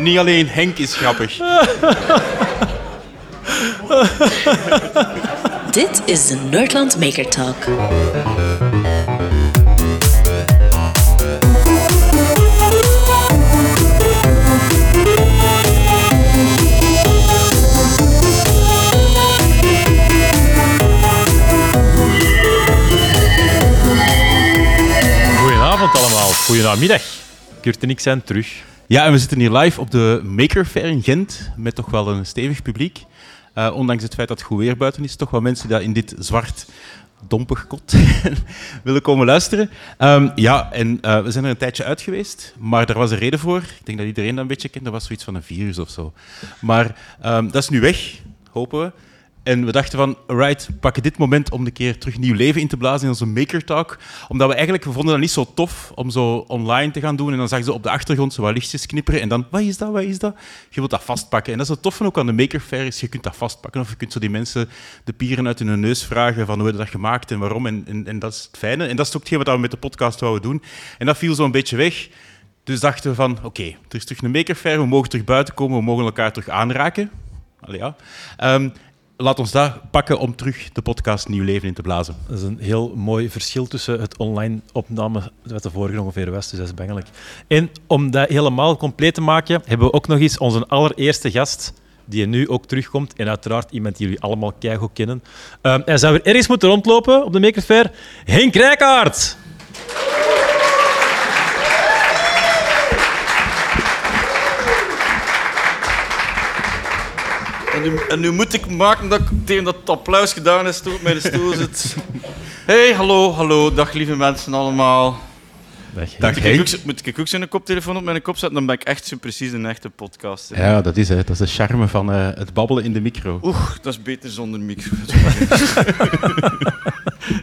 Niet alleen Henk is grappig. Dit is de Nerdland Maker Talk. Goedenavond allemaal. Goedemiddag. Kurt en ik zijn terug. Ja, en we zitten hier live op de Maker Fair in Gent met toch wel een stevig publiek. Uh, ondanks het feit dat het goed weer buiten is, toch wel mensen die in dit zwart dompig kot willen komen luisteren. Um, ja, en uh, we zijn er een tijdje uit geweest, maar daar was een reden voor. Ik denk dat iedereen dat een beetje kent. Dat was zoiets van een virus of zo. Maar um, dat is nu weg, hopen we. En we dachten van, right, we pakken dit moment om een keer terug nieuw leven in te blazen in onze Maker Talk. Omdat we eigenlijk, we vonden dat niet zo tof om zo online te gaan doen. En dan zag ze op de achtergrond zo wat lichtjes knipperen. En dan, wat is dat, wat is dat? Je wilt dat vastpakken. En dat is het toffe ook aan de Maker Fair, is je kunt dat vastpakken. Of je kunt zo die mensen de pieren uit hun neus vragen van hoe hebben dat gemaakt en waarom. En, en, dat is het fijne. En dat is ook hetgeen wat we met de podcast wouden doen. En dat viel zo een beetje weg. Dus dachten we van, oké, okay, er is terug een Maker Fair. We mogen terug buiten komen. We mogen elkaar terug aanraken. Allee, ja. Um, laat ons daar pakken om terug de podcast nieuw leven in te blazen. Dat is een heel mooi verschil tussen het online opname met de vorige ongeveer was, dus dat is bengelijk. En om dat helemaal compleet te maken, hebben we ook nog eens onze allereerste gast die nu ook terugkomt. En uiteraard iemand die jullie allemaal keigoed kennen. Um, hij zou weer ergens moeten rondlopen op de Maker Fair. Henk Rijkaard! En nu, en nu, moet ik maken dat ik tegen dat applaus gedaan is toen op mijn stoel zit. Hey, hallo, hallo, dag lieve mensen allemaal. Dag, dag moet, ik ook, moet ik ook zo'n koptelefoon op mijn kop zetten? Dan ben ik echt zo precies een echte podcast. Ja, dat is het. Dat is de charme van uh, het babbelen in de micro. Oeh, dat is beter zonder micro.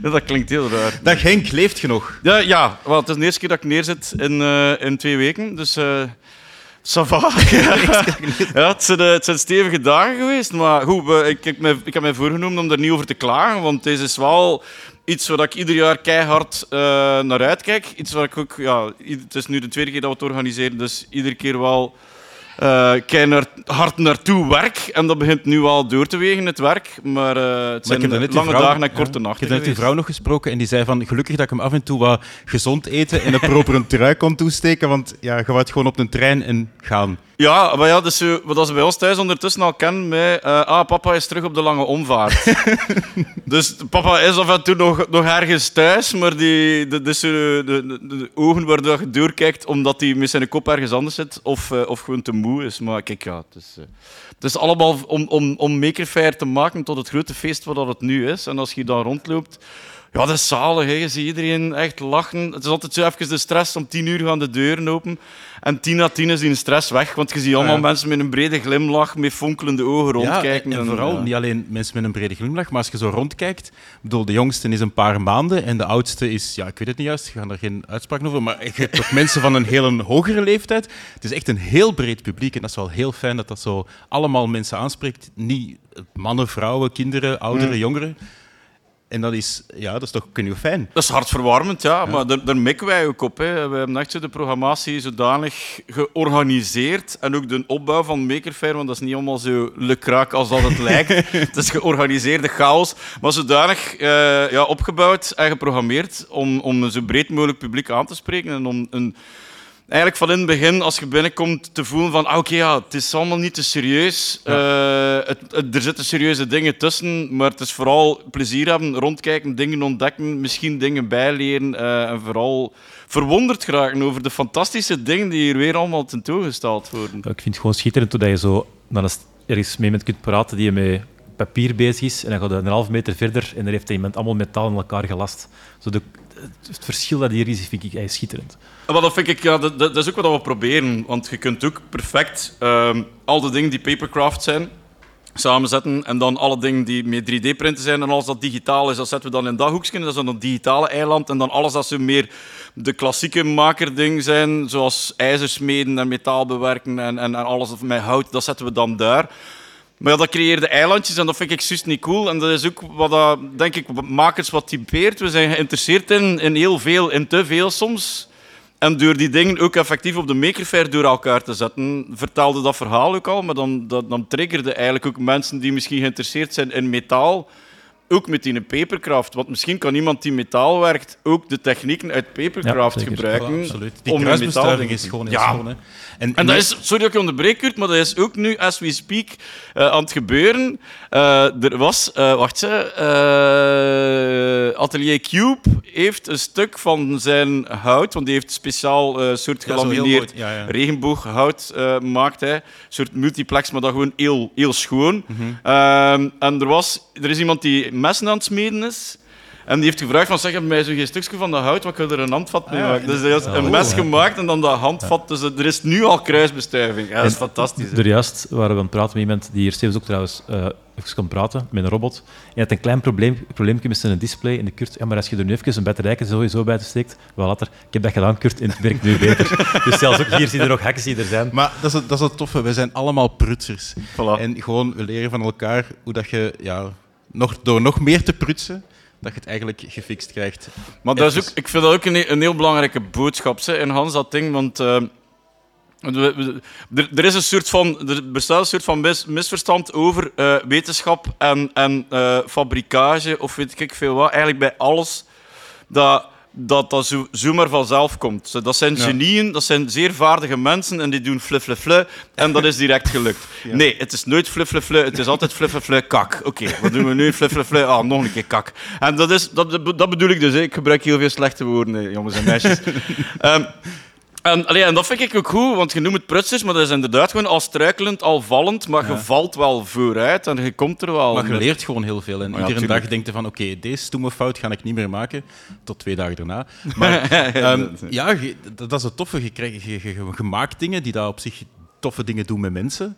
dat klinkt heel raar. Dag Henk, leeft je nog? Ja, ja wel, het is de eerste keer dat ik neerzit in, uh, in twee weken. Dus... Uh, Sava. ja, het zijn, het zijn stevige dagen geweest. Maar goed, ik, ik, ik heb mij voorgenomen om er niet over te klagen. Want deze is wel iets waar ik ieder jaar keihard uh, naar uitkijk. Iets waar ik ook, ja, het is nu de tweede keer dat we het organiseren, dus iedere keer wel uh, naar, hard naartoe werk. En dat begint nu al door te wegen, het werk. Maar uh, het zijn lange vrouw, dagen en korte ja, nachten. Ik heb net die vrouw nog gesproken en die zei van gelukkig dat ik hem af en toe wat gezond eten en een propere trui kon toesteken. Want ja, je gewoon op een trein en gaan. Ja, maar ja, dus, wat ze bij ons thuis ondertussen al kennen met... Uh, ah, papa is terug op de lange omvaart. dus papa is af en toe nog, nog ergens thuis, maar die, de, dus, de, de, de, ogen waardoor je doorkijkt omdat hij met zijn kop ergens anders zit of, uh, of gewoon te moe is. Maar kijk, ja, het is, uh, het is allemaal om, om, om te maken tot het grote feest wat het nu is. En als je dan rondloopt... Ja, dat is zalig. Hè. Je ziet iedereen echt lachen. Het is altijd zo even de stress. Om tien uur gaan de deuren open. En tien na tien is die stress weg. Want je ziet allemaal ja. mensen met een brede glimlach, met fonkelende ogen rondkijken. Ja, en, vooral ja. niet alleen mensen met een brede glimlach, maar als je zo rondkijkt... bedoel, de jongste is een paar maanden en de oudste is... Ja, ik weet het niet juist, ik ga er geen uitspraak over. Maar je hebt ook mensen van een heel hogere leeftijd. Het is echt een heel breed publiek. En dat is wel heel fijn dat dat zo allemaal mensen aanspreekt. Niet mannen, vrouwen, kinderen, ouderen, mm. jongeren. En dat is, ja, dat is toch fijn. Dat is hartverwarmend, ja. ja. Maar daar, daar mikken wij ook op. Hè. We hebben echt de programmatie zodanig georganiseerd. En ook de opbouw van Maker Fair, want dat is niet allemaal zo lekraak als dat het lijkt. het is georganiseerde chaos. Maar zodanig uh, ja, opgebouwd en geprogrammeerd om, om een zo breed mogelijk publiek aan te spreken. En om een eigenlijk van in het begin, als je binnenkomt, te voelen van ah, oké, okay, ja, het is allemaal niet te serieus. Ja. Uh, het, het, er zitten serieuze dingen tussen, maar het is vooral plezier hebben, rondkijken, dingen ontdekken, misschien dingen bijleren uh, en vooral verwonderd geraken over de fantastische dingen die hier weer allemaal tentoongesteld worden. Ik vind het gewoon schitterend dat je zo dan ergens mee met kunt praten die je met papier bezig is en dan gaat je een half meter verder en dan heeft iemand allemaal metaal in elkaar gelast. Zo de, het verschil dat hier is, vind ik eigenlijk schitterend. Wel, dat vind ik, ja, dat, dat, is ook wat we proberen. Want je kunt ook perfect um, al de dingen die papercraft zijn, samenzetten. En dan alle dingen die met 3D-printen zijn en alles dat digitaal is, dat zetten we dan in dat hoekje. Dat is dan een digitale eiland. En dan alles dat ze meer de klassieke makerding zijn, zoals ijzersmeden en metaal bewerken en, en, en alles met hout, dat zetten we dan daar. Maar ja, dat creëerde eilandjes en dat vind ik juist niet cool. En dat is ook wat dat, denk ik, makers wat typeert. We zijn geïnteresseerd in, heel veel, in te veel soms. En door die dingen ook effectief op de makerfair door elkaar te zetten, vertelde dat verhaal ook al, maar dan, dat, dan triggerde eigenlijk ook mensen die misschien geïnteresseerd zijn in metaal, ook met die papercraft. Want misschien kan iemand die metaal werkt ook de technieken uit papercraft Ja, gebruiken. Ja, absoluut. Die om in metaal- is gewoon heel Ja. schoon. Hè. En, En dat is, sorry dat ik je onderbreek, Kurt, maar dat is ook nu, as we speak, eh, aan het gebeuren. Eh, er was, eh, wacht ze, Atelier Cube heeft een stuk van zijn hout, want die heeft speciaal soort gelamineerd regenbooghout eh maakt hij. Een soort multiplex, maar dat gewoon heel, heel schoon. Mhm. Ehm, en er, was, er is iemand die messen aan het smeden is. En die heeft gevraagd van, zeg, heb mij zo geen stukje van dat hout, wat kan er een handvat mee Ah, ja, maken? Dus hij heeft een Oh, mes ja. gemaakt en dan dat handvat. Dus er is nu al kruisbestuiving. Ja, dat is En fantastisch. Er juist waren we aan het praten met iemand die hier Stevens ook trouwens eh even kon praten, met een robot. En had een klein probleem, probleempje met zijn display in de Kurt. Ja, maar als je er nu even een batterijke sowieso bij steekt, wel later. Ik heb dat gedaan, Kurt, en het werkt nu beter. dus zelfs ook hier zie je er nog hackers die er zijn. Maar dat is, het, dat is het toffe. We zijn allemaal prutsers. Voilà. En gewoon, we leren van elkaar hoe dat je, ja, nog, door nog meer te prutsen, dat je het eigenlijk gefixt krijgt. Maar dat is ook, ik vind dat ook een, een heel belangrijke boodschap hè, in Hans dat ding. Want we- we- er, er is een soort van, er bestaat een soort van mis- misverstand over eh, wetenschap en, en eh, fabrikage of weet ik veel wat. Eigenlijk bij alles dat dat, dat zo, zomaar vanzelf komt. Dat zijn genieën, dat zijn zeer vaardige mensen en die doen fle fle fle en dat is direct gelukt. Nee, het is nooit fle fle fle, het is altijd fle fle fle kak. Oké, wat doen we nu? Fle fle fle, ah, nog een keer kak. En dat, is, dat, dat bedoel ik dus. Ik gebruik heel veel slechte woorden, jongens en meisjes. Ehm, en, allee, en dat vind ik ook goed, want je noemt het prutsers, maar dat is inderdaad gewoon al struikelend, al vallend, maar je valt wel vooruit en je komt er wel. Maar je met- leert gewoon heel veel. En ja, iedere tuurlijk. dag denk je van, oké, deze stomme fout ga ik niet meer maken. Tot twee dagen daarna. Maar ehm, ja, je- dat is het toffe. Je, krijgt, je, je, je maakt dingen die daar op zich toffe dingen doen met mensen.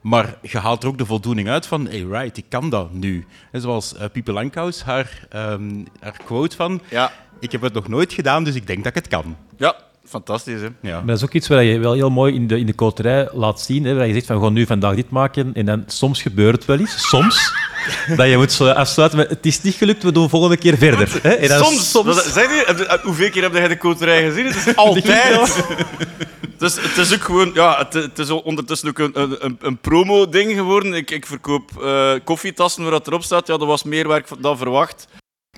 Maar je haalt er ook de voldoening uit van, hey, right, ik kan dat nu. En zoals eh Piepe Langkous, haar, ehm, haar quote van, Ja, ik heb het nog nooit gedaan, dus ik denk dat ik het kan. ja, fantastisch. Hè? Ja. Maar dat is ook iets wat je wel heel mooi in de, in de koterij laat zien. Hè, waar je zegt van, we gaan nu vandaag dit maken. En dan soms gebeurt het wel eens. Soms. dat je moet zo afsluiten met, het is niet gelukt, we doen volgende keer verder. Hè? En dan Soms. Dat- zeg je, je- hoeveel keer heb jij de koterij gezien? Het is altijd. Dus het is ook gewoon, ja, het, het is ondertussen ook een, een, een- een promo-ding geworden. Ik, ik verkoop eh, koffietassen waar dat erop staat. Ja, dat was meer werk dan verwacht.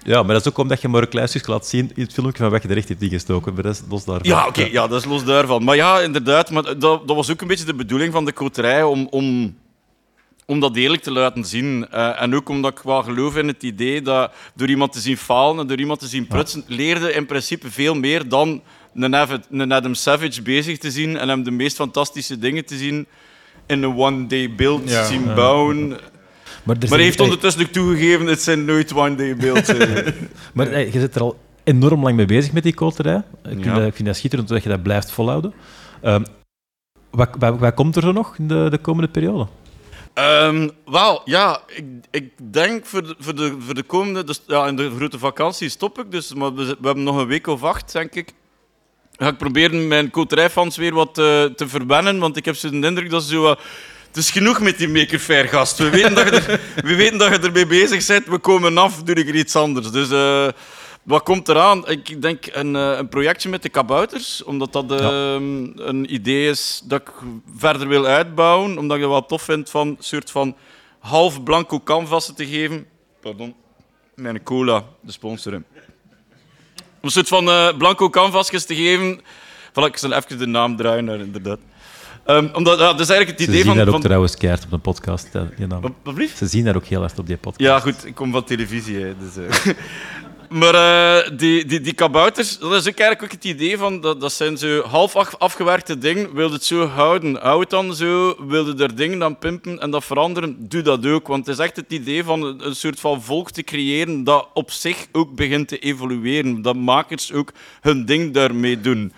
Ja, maar dat is ook omdat je maar stukje laat zien in het filmpje van wat je er echt hebt ingestoken. Maar dat is los daarvan. Ja, oké, ja, dat is los daarvan. Maar ja, inderdaad, maar dat, dat was ook een beetje de bedoeling van de koterij om, om, om dat eerlijk te laten zien. Eh, en ook omdat ik wel geloof in het idee dat door iemand te zien falen en door iemand te zien prutsen, leerde in principe veel meer dan een, Adam Savage bezig te zien en hem de meest fantastische dingen te zien in een one-day build Ja. zien Ja. Maar, er hij heeft ondertussen ook toegegeven, het zijn nooit one-day builds. eh. Maar eh, je zit er al enorm lang mee bezig met die koterij. Ik vind, Ja. dat, ik vind dat schitterend dat je dat blijft volhouden. Ehm, wat, wat, wat komt er zo nog in de, de komende periode? Ehm, Wel, ja, ik, ik denk voor de, voor de, voor de komende... Dus, ja, in de grote vakantie stop ik, dus, maar we, we hebben nog een week of acht, denk ik. Ga ik proberen mijn koterijfans weer wat eh, te verwennen, want ik heb zo de indruk dat ze zo... het is genoeg met die Maker Faire gast. We weten dat je, er, we weten dat je ermee bezig bent. We komen af, doe ik er iets anders. Dus eh, wat komt eraan? Ik denk een, eh, een projectje met de kabouters, omdat dat ehm, een idee is dat ik verder wil uitbouwen, omdat ik het wel tof vind van een soort van half blanco canvassen te geven. Pardon, mijn cola, de sponsor. Om een soort van eh, blanco canvasjes te geven. Voilà, ik zal even de naam draaien, naar, inderdaad. Ehm, omdat, ja, dat is eigenlijk het Ze idee zien van... dat ook van trouwens keihard op de podcast. naam. wat? Ze zien dat ook heel hard op die podcast. Ja, goed, ik kom van televisie. Hè, dus, eh. maar eh, die, die, die kabouters, dat is ook eigenlijk ook het idee van, dat, dat zijn zo half af- afgewerkte dingen. Wil je het zo houden, hou het dan zo. Wil je er dingen aan pimpen en dat veranderen, doe dat ook. Want het is echt het idee van een, een soort van volk te creëren dat op zich ook begint te evolueren. Dat makers ook hun ding daarmee doen.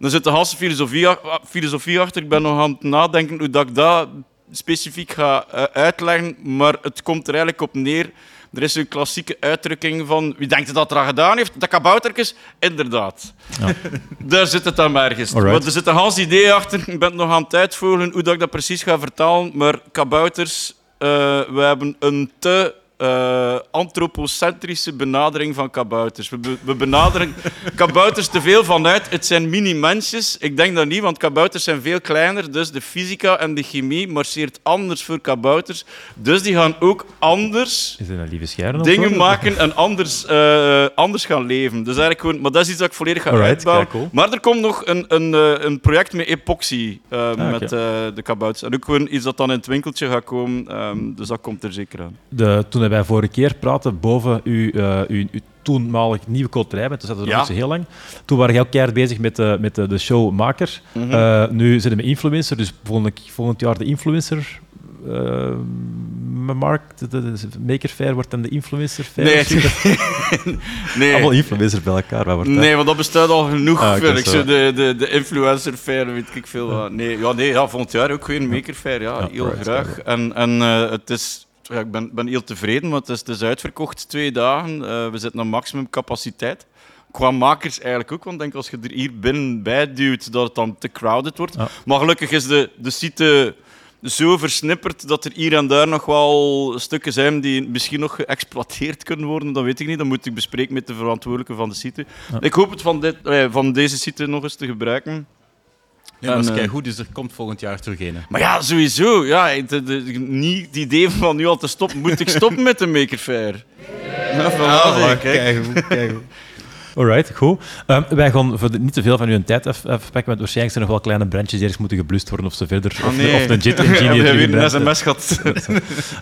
Er zit een hele filosofie, achter. Ik ben nog aan het nadenken hoe dat ik dat specifiek ga eh, uitleggen, maar het komt er eigenlijk op neer. Er is een klassieke uitdrukking van wie denkt dat er aan gedaan heeft? Dat kaboutertjes? Inderdaad. Ja. Daar zit het dan ergens. Alright. Want er zit een hans idee achter. Ik ben nog aan het uitvoeren hoe dat ik dat precies ga vertalen. Maar kabouters, eh, we hebben een te eh, antropocentrische benadering van kabouters. We, be- we benaderen kabouters te veel vanuit het zijn mini-mensjes. Ik denk dat niet, want kabouters zijn veel kleiner. Dus de fysica en de chemie marcheert anders voor kabouters. Dus die gaan ook anders Is het een lieve dingen maken en anders, eh, anders gaan leven. Dus eigenlijk gewoon, maar dat is iets dat ik volledig ga Alright, uitbouwen. cool. Maar er komt nog een, een, eh, een project met epoxy eh, Ah, met eh, de kabouters. En ook gewoon iets dat dan in het winkeltje gaat komen. ehm, dus dat komt er zeker aan. De, toen wij vorige keer praten boven uw, eh, uw, uw toenmalig nieuwe koterij, toen zaten we Ja. heel lang. Toen waren jij ook keihard bezig met, de met de, de showmaker. Eh, nu zitten we influencer, dus volgend, volgend jaar de influencer. eh markt, de, Maker Fair wordt dan de influencer fair. Nee, nee. Allemaal influencers bij elkaar. Wat wordt? Nee, want dat bestaat al genoeg, Ah, ik. zo. De, de, de influencer fair, weet ik veel wat. Nee, ja, nee ja, volgend jaar ook weer een maker fair. Ja, Ja, heel right, graag. En, en eh, het is, ja, ik ben, ben heel tevreden, want het is, het is uitverkocht twee dagen. Eh, we zitten aan maximum capaciteit. Qua makers eigenlijk ook, want ik denk als je er hier binnen bij duwt, dat het dan te crowded wordt. Ja. Maar gelukkig is de, de site zo versnipperd dat er hier en daar nog wel stukken zijn die misschien nog geëxploiteerd kunnen worden. Dat weet ik niet. Dat moet ik bespreken met de verantwoordelijke van de site. Ja. Ik hoop het van, dit, eh, van deze site nog eens te gebruiken. Nee, dat is En, eh, keigoed, dus er komt volgend jaar terug een. Maar ja, sowieso. Ja, de, de- niet het idee van nu al te stoppen. Moet ik stoppen met de Maker Fair? Ja, voilà, zie je, kijk. keigoed, keigoed. Alright, goed. Ehm, wij gaan voor de- niet te veel van uw tijd afpakken, want waarschijnlijk zijn er nog wel kleine brandjes die ergens moeten geblust worden of ze verder. Oh, of, nee. of een jet engine terug weer in een sms gehad?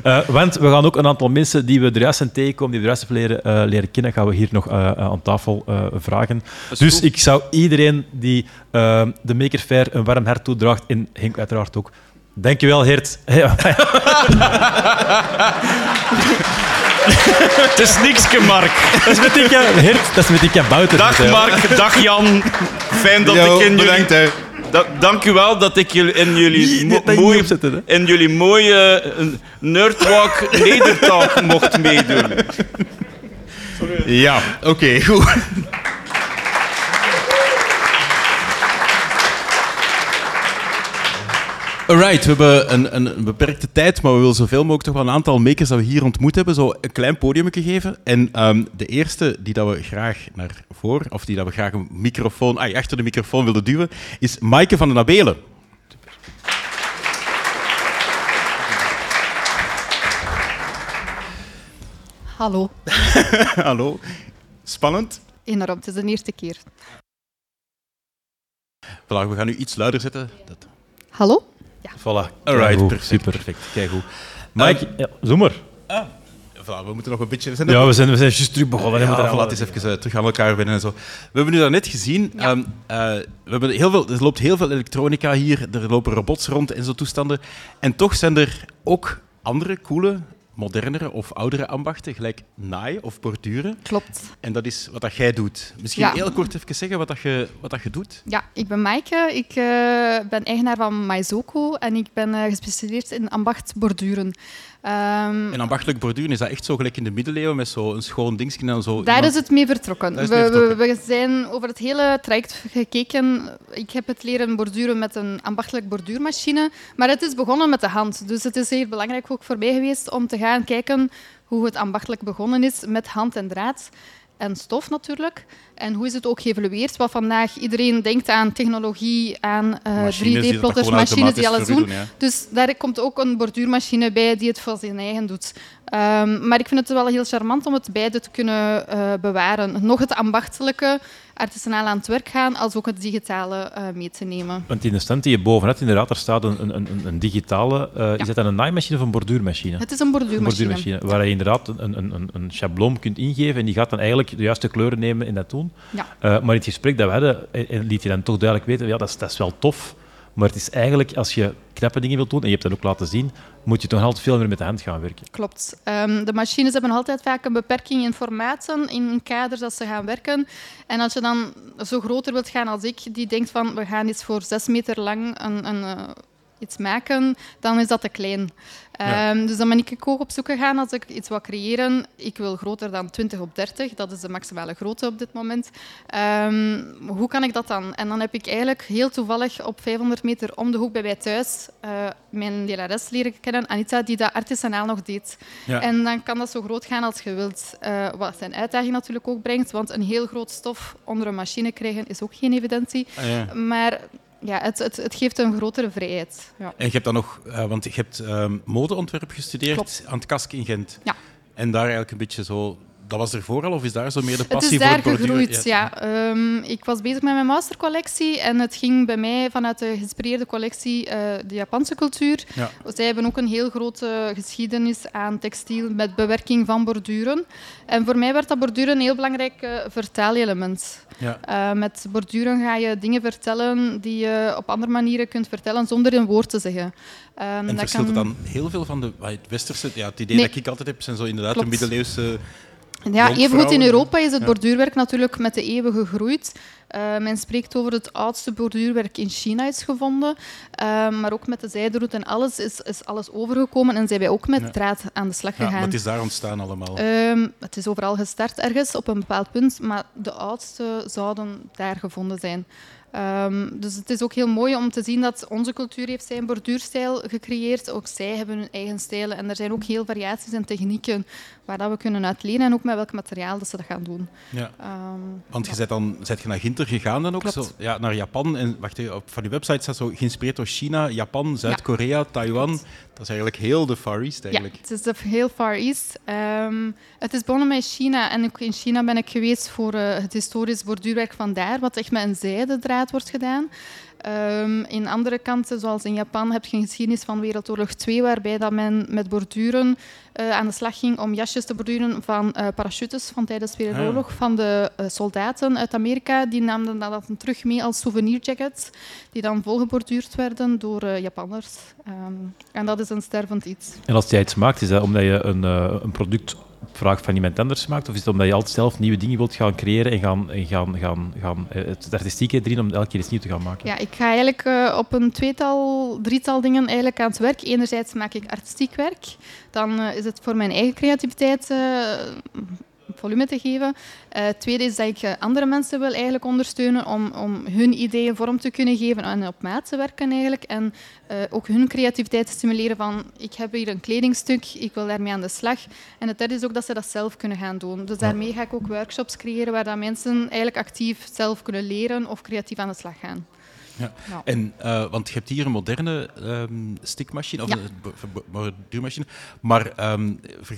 Eh, want we gaan ook een aantal mensen die we er juist zijn tegenkomen, die we juist hebben leren, eh, leren kennen, gaan we hier nog eh, aan tafel vragen. Dus goed. ik zou iedereen die eh, de Maker Fair een warm hart toedraagt, en Henk uiteraard ook, dankjewel Heert. Het is niks, Mark. dat is met die Ke- Heert, dat is met die kabouter. Dag Mark, dag Jan. Fijn dat Yo, ik in bedankt, jullie... hè. Da- dank u wel dat ik jullie in jullie, mo- in jullie mooie eh, Nerdwalk Nedertalk mocht meedoen. Ja, oké, goed. Alright, we hebben een, een beperkte tijd, maar we willen zoveel mogelijk toch wel een aantal makers dat we hier ontmoet hebben, zo een klein podium gegeven. En ehm, de eerste die dat we graag naar voren, of die dat we graag een microfoon, ah, achter de microfoon willen duwen, is Maaike van den Abelen. Hallo. Hallo. Spannend. Enorm, het is de eerste keer. Voilà, we gaan nu iets luider zetten. Dat... Hallo? Voilà. Alright, perfect. Super, perfect. Keigoed. Mike, ja, zoem maar. Voilà, we moeten nog een beetje... We zijn Ja, we zijn, we zijn juist terug begonnen. Ja, we moeten voilà, het is even eh, terug aan elkaar binnen en zo. We hebben nu daarnet gezien, Ja. ehm, eh, we hebben heel veel, er loopt heel veel elektronica hier, er lopen robots rond en zo toestanden. En toch zijn er ook andere coole, modernere of oudere ambachten, gelijk naaien of borduren. Klopt. En dat is wat dat jij doet. Misschien Ja. heel kort even zeggen wat, dat je, wat dat je doet. Ja, ik ben Maaike. Ik eh, ben eigenaar van Maizoko en ik ben eh, gespecialiseerd in ambacht borduren. Ehm, En ambachtelijk borduren, is dat echt zo gelijk in de middeleeuwen met zo'n schoon dingetje en dan zo... daar iemand- is het mee vertrokken. We. We, we zijn over het hele traject gekeken. Ik heb het leren borduren met een ambachtelijk borduurmachine, maar het is begonnen met de hand. Dus het is heel belangrijk ook voor mij geweest om te gaan kijken hoe het ambachtelijk begonnen is met hand en draad. En stof natuurlijk. En hoe is het ook geëvolueerd? Wat vandaag iedereen denkt aan technologie, aan eh, Machines die dat 3D-plotters, gewoon machines die alles doen. ja. Dus daar komt ook een borduurmachine bij die het voor zijn eigen doet. Ehm, maar ik vind het wel heel charmant om het beide te kunnen eh, bewaren. Nog het ambachtelijke, artisanaal aan het werk gaan, als ook het digitale eh, mee te nemen. Want in de stand die je boven hebt, inderdaad, daar staat een, een, een, een digitale... eh, Is dat een naaimachine of een borduurmachine? Het is een Een borduurmachine. borduurmachine, waar je inderdaad een, een, een, een schabloon kunt ingeven en die gaat dan eigenlijk de juiste kleuren nemen in dat doen. Ja. Maar in het gesprek dat we hadden, liet je dan toch duidelijk weten, ja, dat is, dat is wel tof, maar het is eigenlijk, als je knappe dingen wilt doen, en je hebt dat ook laten zien, moet je toch altijd veel meer met de hand gaan werken. Klopt. Ehm, de machines hebben altijd vaak een beperking in formaten, in kaders dat ze gaan werken. En als je dan zo groter wilt gaan als ik, die denkt van we gaan iets voor zes meter lang een, een, eh, iets maken, dan is dat te klein. Ja. Ehm, dus dan ben ik ook op zoek gegaan als ik iets wil creëren. Ik wil groter dan 20 op 30, dat is de maximale grootte op dit moment. Ehm, hoe kan ik dat dan? En dan heb ik eigenlijk heel toevallig op 500 meter om de hoek bij mij thuis eh, mijn lerares leren kennen, Anita, die dat artisanaal nog deed. Ja. En dan kan dat zo groot gaan als je wilt. Eh, wat zijn uitdaging natuurlijk ook brengt, want een heel groot stof onder een machine krijgen is ook geen evidentie. Ah, ja. Maar ja, het, het, het geeft een grotere vrijheid. Ja. En je hebt dan nog, eh, want je hebt ehm, modeontwerp gestudeerd Klopt. aan het KASK in Gent. Ja. En daar eigenlijk een beetje zo, dat was ervoor al, of is daar zo meer de passie is daar voor het borduren? gegroeid, ja. Ehm, ik was bezig met mijn mastercollectie en het ging bij mij vanuit de geïnspireerde collectie eh, de Japanse cultuur. Ja. Zij hebben ook een heel grote geschiedenis aan textiel met bewerking van borduren. En voor mij werd dat borduren een heel belangrijk eh, vertalelement. Ja. Eh, met borduren ga je dingen vertellen die je op andere manieren kunt vertellen zonder een woord te zeggen. Ehm, En dat verschilt kan- het dan heel veel van de, het westerse? Ja, het idee Nee. dat ik altijd heb, zijn zo inderdaad Klopt. de middeleeuwse... Ja, evengoed in. Europa is het Ja. borduurwerk natuurlijk met de eeuwen gegroeid. Eh, men spreekt over het oudste borduurwerk in China is gevonden. Eh, maar ook met de zijderoute en alles is, is alles overgekomen en zijn wij ook met Ja. draad aan de slag Ja, gegaan. het is daar ontstaan allemaal. Ehm, het is overal gestart ergens op een bepaald punt, maar de oudste zouden daar gevonden zijn. Ehm, dus het is ook heel mooi om te zien dat onze cultuur heeft zijn borduurstijl gecreëerd. Ook zij hebben hun eigen stijlen. En er zijn ook heel variaties en technieken waar dat we kunnen uit leren en ook met welk materiaal dat ze dat gaan doen. ja. Ehm, Want je bent dan bent je naar Ginter gegaan dan ook? Klopt. Zo, ja, naar Japan. En wacht even, op van je website staat zo geïnspireerd door China, Japan, Zuid-Korea, Taiwan. Klopt. Dat is eigenlijk heel de Far East Ja, eigenlijk. het is de heel Far East. Ehm, het is begonnen met China. En ook in China ben ik geweest voor eh, het historisch borduurwerk van daar, wat echt met een zijdendraad wordt gedaan. Ehm, in andere kanten, zoals in Japan, heb je een geschiedenis van Wereldoorlog 2, waarbij dat men met borduren eh, aan de slag ging om jasjes te borduren van eh, parachutes van tijdens de Wereldoorlog. Van de eh, soldaten uit Amerika. Die namen dat dan terug mee als souvenirjackets, die dan volgeborduurd werden door Japanners. Ehm, en dat is een stervend iets. En als jij iets maakt, is dat omdat je een, een product vraag van iemand anders maakt? Of is het omdat je altijd zelf nieuwe dingen wilt gaan creëren en gaan, en gaan, gaan, gaan eh, het artistieke erin om elke keer iets nieuws te gaan maken? Ja, ik ga eigenlijk eh, op een tweetal, drietal dingen eigenlijk aan het werk. Enerzijds maak ik artistiek werk. Dan eh, is het voor mijn eigen creativiteit volume te geven. Eh tweede is dat ik eh, andere mensen wil eigenlijk ondersteunen om, om hun ideeën vorm te kunnen geven en op maat te werken eigenlijk. En eh, ook hun creativiteit te stimuleren van ik heb hier een kledingstuk, ik wil daarmee aan de slag. En het derde is ook dat ze dat zelf kunnen gaan doen. Dus daarmee ga ik ook workshops creëren waar dat mensen eigenlijk actief zelf kunnen leren of creatief aan de slag gaan. Ja. Ja. En, eh, want je hebt hier een moderne ehm stikmachine, of Ja. een bo- bo- borduurmachine. Maar ehm,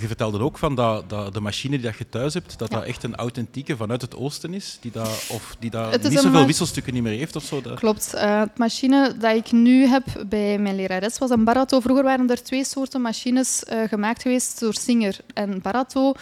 je vertelde ook van dat, dat de machine die dat je thuis hebt, dat Ja. dat echt een authentieke vanuit het oosten is, die dat, of die dat niet zoveel wisselstukken niet meer heeft of zo. Dat... Klopt. Eh, het machine dat ik nu heb bij mijn lerares was een Barato. Vroeger waren er twee soorten machines eh, gemaakt geweest door Singer en Barato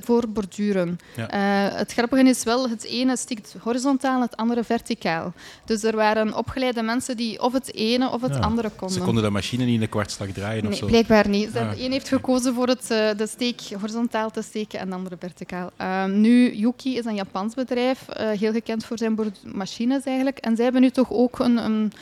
voor borduren. Ja. Het grappige is wel, het ene stikt horizontaal, het andere verticaal. Dus er waren opgeleide mensen die of het ene of het Ja. andere konden. Ze konden de machine niet in een kwartslag draaien of Nee, zo. blijkbaar niet. De Ah. een heeft gekozen voor het, eh, de steek horizontaal te steken en de andere verticaal. Ehm, nu, Yuki is een Japans bedrijf, eh, heel gekend voor zijn machines eigenlijk. En zij hebben nu toch ook een, een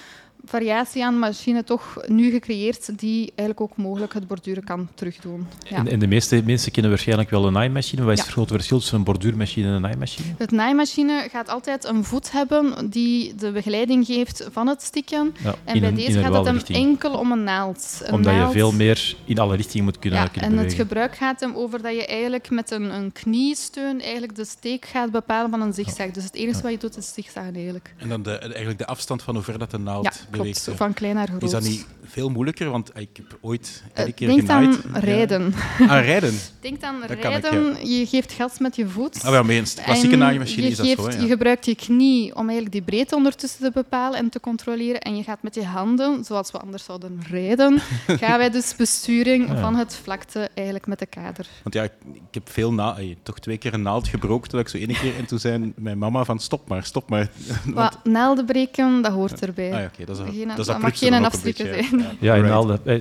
variatie aan machine toch nu gecreëerd die eigenlijk ook mogelijk het borduren kan terugdoen. Ja. En, en de meeste mensen kennen waarschijnlijk wel een naaimachine. Wat is Ja. het grote verschil tussen een borduurmachine en een naaimachine? Het naaimachine gaat altijd een voet hebben die de begeleiding geeft van het stikken. Ja, En bij een, deze gaat het hem richting. enkel om een naald. Een Omdat je veel meer in alle richtingen moet kunnen, Ja, kunnen en het bewegen. gebruik gaat hem over dat je eigenlijk met een, een kniesteun eigenlijk de steek gaat bepalen van een zigzag. Dus het enige wat je doet is zigzaggen eigenlijk. En dan de, eigenlijk de afstand van hoe ver dat de naald Ja, beweegt. klopt. Van klein naar groot. Is dat niet veel moeilijker? Want ik heb ooit Eh, een keer Denk aan genaaid. rijden. Ja. Aan rijden? Denk aan Dat kan ik, rijden. Je geeft gas met je voet. Ah, wel, een klassieke naaimachine is dat geeft- zo. Je Ja. gebruikt je knie om eigenlijk die breedte ondertussen te bepalen en te controleren. En je gaat met je handen, zoals we anders zouden rijden, gaan wij dus besturing Ja. van het vlakte eigenlijk met de kader. Want ja, ik ik heb veel na, eh, toch twee keer een naald gebroken, toen ik zo ene keer en toen zei mijn mama van stop maar, stop maar. Want- Wat naalden breken, dat hoort erbij. ah, ja, oké, dat is, Geen- dat, mag geen beetje, zijn. Ja, Ja, in Right. Naalden. Eh,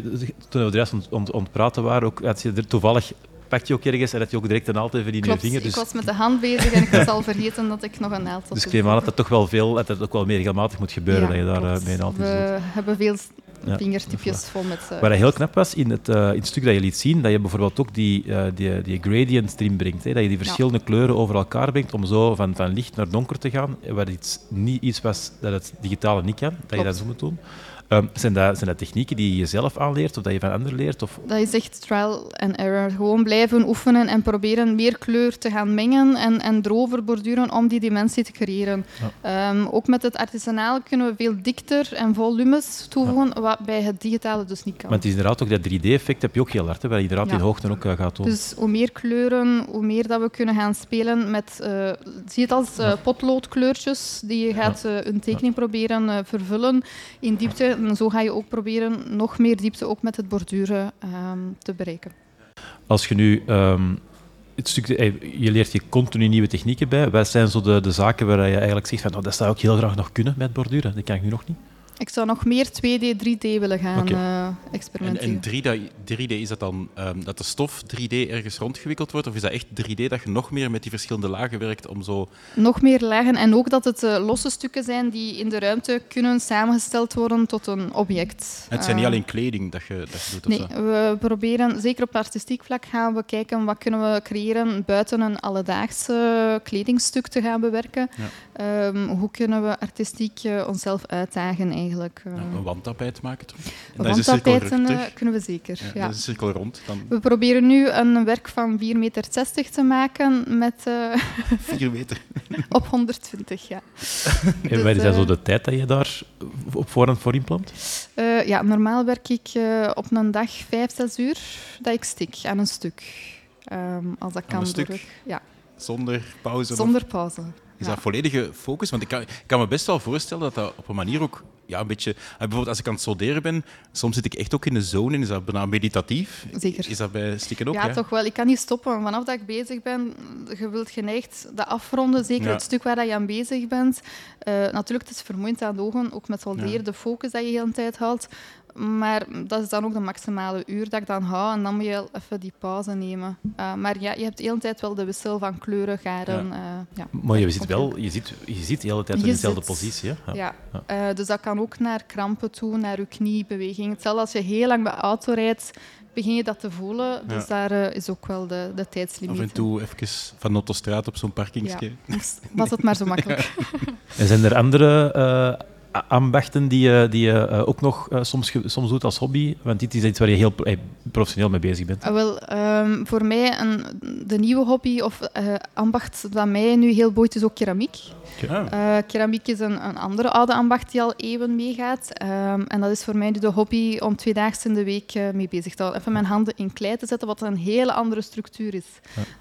Toen we de rest ont, ont, ontpraten waren, ook, had je er toevallig pakt je ook ergens en had je ook direct een naald even in je Klopt, vinger. ik Dus, was met de hand bezig en ik was al vergeten dat ik nog een naald had. dus ik neem aan dat dat toch wel veel, dat het ook wel meer regelmatig moet gebeuren, Ja, dat je daar klopt. eh, mee een naald in We zit. hebben veel Ja, vingertipjes vol met... eh, Wat heel knap was in het, eh, in het stuk dat je liet zien, dat je bijvoorbeeld ook die, eh, die, die gradients erin brengt. Hè? Dat je die verschillende kleuren over elkaar brengt om zo van, van licht naar donker te gaan. Wat iets, niet iets was dat het digitale niet kan, dat je dat zo moet doen. Ehm, zijn, dat, zijn dat technieken die je zelf aanleert of dat je van anderen leert? Of, Dat is echt trial and error. Gewoon blijven oefenen en proberen meer kleur te gaan mengen en, en erover borduren om die dimensie te creëren. Ehm, ook met het artisanaal kunnen we veel dikter en volumes toevoegen, wat bij het digitale dus niet kan. want het is inderdaad ook dat 3D-effect heb je ook heel hard, hè, waar je inderdaad Ja. in hoogte ook eh, gaat doen. Dus hoe meer kleuren, hoe meer dat we kunnen gaan spelen met, eh, zie het als eh, potloodkleurtjes, die je gaat een tekening proberen vervullen in diepte. Zo ga je ook proberen nog meer diepte ook met het borduren ehm, te bereiken. Als je nu ehm, het stuk, eh, je leert je continu nieuwe technieken bij. Wat zijn zo de, de zaken waar je eigenlijk zegt van nou, dat zou ik heel graag nog kunnen met borduren? Dat kan ik nu nog niet. Ik zou nog meer 2D, 3D willen gaan eh, En, experimenteren. en 3D, 3D, is dat dan ehm, dat de stof 3D ergens rondgewikkeld wordt? Of is dat echt 3D dat je nog meer met die verschillende lagen werkt om zo... Nog meer lagen en ook dat het eh, losse stukken zijn die in de ruimte kunnen samengesteld worden tot een object. Het zijn niet Eh, alleen kleding dat je, dat je doet Nee, we proberen, zeker op artistiek vlak, gaan we kijken wat kunnen we creëren buiten een alledaagse kledingstuk te gaan bewerken. Ehm, hoe kunnen we artistiek onszelf uitdagen eigenlijk. Eh. Ja, een wandtapijt maken toch? En dan is de cirkel Wandtapijten terug. eh, kunnen we zeker. Ja, ja. Dan is de cirkel rond. Dan We proberen nu een werk van 4,60 meter te maken met, eh, 4 meter. op 120. Ja. En Dus, wat is dat zo de tijd dat je daar op voorhand voor inplant? Eh, ja, normaal werk ik eh, op een dag 5, 6 uur dat ik stik aan een stuk. Ehm, als dat kan. een stuk? ja, Zonder pauze. of- zonder pauze. Is Ja. dat volledige focus? Want ik kan, ik kan me best wel voorstellen dat dat op een manier ook ja, een beetje... eh, Bijvoorbeeld als ik aan het solderen ben, soms zit ik echt ook in de zone. en Is dat bijna meditatief? Zeker. Is dat bij stikken ook? ja, ja? toch wel. Ik kan niet stoppen. Vanaf dat ik bezig ben, je wilt geneigd dat afronden, zeker Ja. het stuk waar dat je aan bezig bent. Eh, natuurlijk, het is vermoeiend aan de ogen, ook met solderen, de focus dat je de hele tijd houdt. Maar dat is dan ook de maximale uur dat ik dan hou. En dan moet je even die pauze nemen. Eh, maar ja, je hebt de hele tijd wel de wissel van kleuren, garen. eh, ja. Maar je zit wel, je zit, je zit de hele tijd in dezelfde zit. positie. Hè? Ja. Ja, eh, dus dat kan ook naar krampen toe, naar je kniebeweging. Hetzelfde als je heel lang bij auto rijdt, begin je dat te voelen. Dus Ja. daar eh, is ook wel de, de Af tijdslimiet. en toe even van Nottostraat op zo'n parkingsje. Ja. Was het maar zo makkelijk. En zijn er andere eh, ambachten die je, die je eh, ook nog eh, soms, soms doet als hobby? Want dit is iets waar je heel pro- professioneel mee bezig bent. Ah, wel, ehm, voor mij een, de nieuwe hobby of eh, ambacht dat mij nu heel boeit, is ook keramiek. Eh, keramiek is een, een andere oude ambacht die al eeuwen meegaat. Ehm, en dat is voor mij nu de hobby om twee dagen in de week mee bezig te houden. Even mijn handen in klei te zetten, wat een hele andere structuur is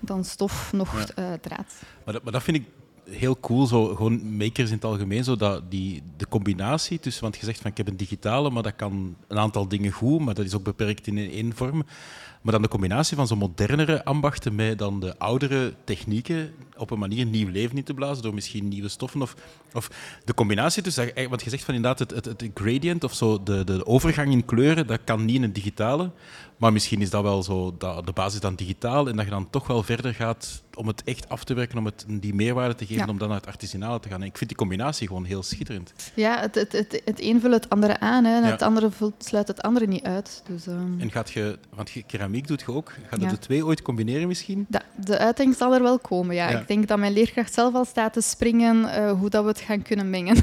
dan stof nog Ja. eh, draad. Maar, dat, maar dat vind ik heel cool, zo, gewoon makers in het algemeen, zo dat die, de combinatie tussen, want je zegt van ik heb een digitale, maar dat kan een aantal dingen goed, maar dat is ook beperkt in één vorm. Maar dan de combinatie van zo'n modernere ambachten met dan de oudere technieken op een manier nieuw leven in te blazen door misschien nieuwe stoffen. Of, of de combinatie tussen, want je zegt van inderdaad het, het, het gradient of zo, de, de overgang in kleuren, dat kan niet in een digitale. Maar misschien is dat wel zo dat de basis dan digitaal en dat je dan toch wel verder gaat om het echt af te werken, om het die meerwaarde te geven, Ja. om dan naar het artisanale te gaan. En ik vind die combinatie gewoon heel schitterend. Ja, het, het, het, het een vult het andere aan. Hè, en Ja. het andere vult, sluit het andere niet uit. Dus, ehm, En gaat je, want je, keramiek doet je ook, gaat je Ja. de twee ooit combineren misschien? Da- de uiting zal er wel komen, ja. Ja. Ik denk dat mijn leerkracht zelf al staat te springen eh, hoe dat we het gaan kunnen mengen.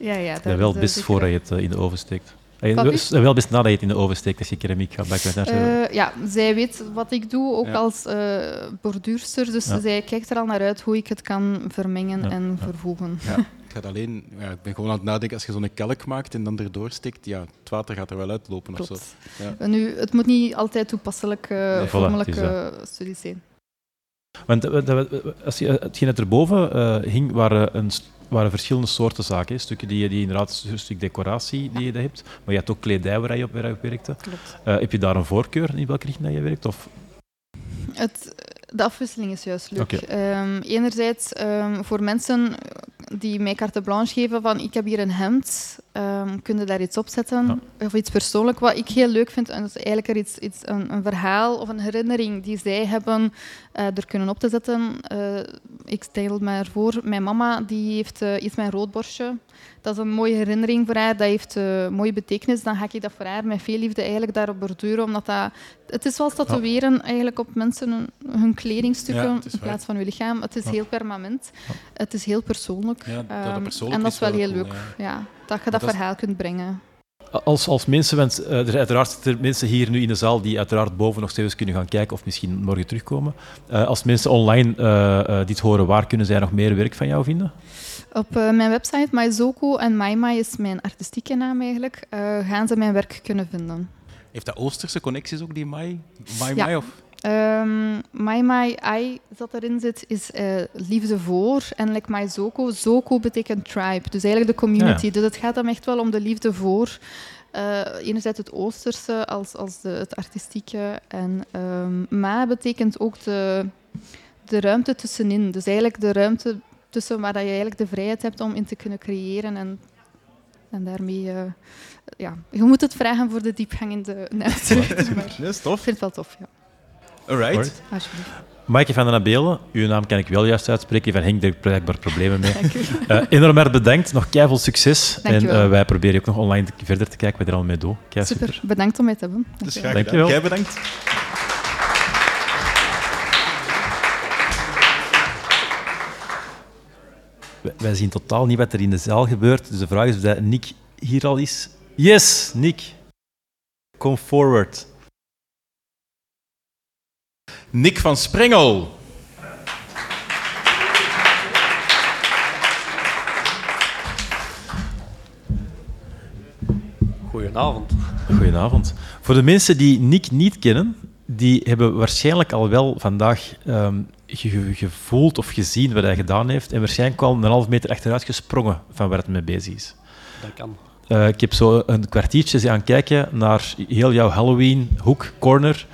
ja, ja, dat Ja, wel eh, best voordat je het eh, in de oven steekt. Eh, is? wel best nadat je het in de oven steekt als je keramiek gaat bakken. Eh, ja, zij weet wat ik doe, ook Ja. als eh borduurster. Dus Ja. zij kijkt er al naar uit hoe ik het kan vermengen Ja, en ja. vervoegen. Ja. Ik, ga alleen, ja, ik ben gewoon aan het nadenken, als je zo'n kelk maakt en dan erdoor stikt, ja, het water gaat er wel uitlopen of zo. En Nu, het moet niet altijd toepasselijke, Nee, voilà, vormelijke studies zijn. Want eh, dat- als je, hetgeen dat erboven eh hing, waren, een, st- waren verschillende soorten zaken. Hè. Stukken die, je- die inderdaad een stuk decoratie die je dat hebt. Maar je had ook kledij waar je op, waar je op werkte. Eh, heb je daar een voorkeur in welke richting dat je werkt? Of? Het, de afwisseling is juist leuk. Ehm, enerzijds ehm, voor mensen die mij carte blanche geven van ik heb hier een hemd, ehm kun je daar iets op zetten? Of iets persoonlijk. Wat ik heel leuk vind, en dat is eigenlijk er iets, iets, een, een verhaal of een herinnering die zij hebben eh, er kunnen op te zetten. eh, ik stel me ervoor, mijn mama die heeft uh, iets met roodborstje. Dat is een mooie herinnering voor haar, dat heeft mooie betekenis. Dan ga ik dat voor haar met veel liefde eigenlijk daarop borduren, omdat dat... Het is zoals tatoeëren eigenlijk op mensen hun, hun kledingstukken Ja, in plaats van hun lichaam. Het is heel permanent. Het is heel persoonlijk. Ja, dat dat Ehm, en dat is wel wel heel leuk. ja. Dat je dat, dat is- verhaal kunt brengen. Als, als mensen, want eh, er zijn uiteraard zitten er mensen hier nu in de zaal die uiteraard boven nog steeds kunnen gaan kijken of misschien morgen terugkomen. Eh, als mensen online eh, eh, dit horen, waar kunnen zij nog meer werk van jou vinden? Op eh, mijn website Maizoko en Maimai is mijn artistieke naam eigenlijk, eh, gaan ze mijn werk kunnen vinden. Heeft dat Oosterse connecties ook, die Mai? Mai, Ja. Mai of? Ehm Mai Mai Ai dat erin zit, is eh, liefde voor. En like Mai Zoko, Zoko betekent tribe. Dus eigenlijk de community. Ja. Dus het gaat hem echt wel om de liefde voor. eh, enerzijds het Oosterse als, als de, het artistieke. En ehm Ma betekent ook de, de ruimte tussenin. Dus eigenlijk de ruimte tussen waar dat je eigenlijk de vrijheid hebt om in te kunnen creëren. En, en daarmee... eh, ja, je moet het vragen voor de diepgang in de uitzicht. Maar Dat is ik tof. vind het wel tof, ja. Alright. Alright. Alsjeblieft. Maaike van den Abelen, uw naam kan ik wel juist uitspreken. Van Henk, daar heb ik blijkbaar problemen mee. Dank u. Eh enorm erg bedankt, nog keiveel succes. En eh, wij proberen je ook nog online te- verder te kijken wat er al mee. Kei Super, bedankt om mij te hebben. Dus graag Dankjewel. gedaan. Jij bedankt. Wij- Wij zien totaal niet wat er in de zaal gebeurt. Dus de vraag is of dat Nick hier al is. Yes, Nick. Come forward. Nick van Sprengel. Goedenavond. Goedenavond. Voor de mensen die Nick niet kennen, die hebben waarschijnlijk al wel vandaag ehm, ge- ge- gevoeld of gezien wat hij gedaan heeft. En waarschijnlijk al een half meter achteruit gesprongen van waar het mee bezig is. Dat kan. Eh, ik heb zo een kwartiertje aan kijken naar heel jouw Halloween hoek, corner,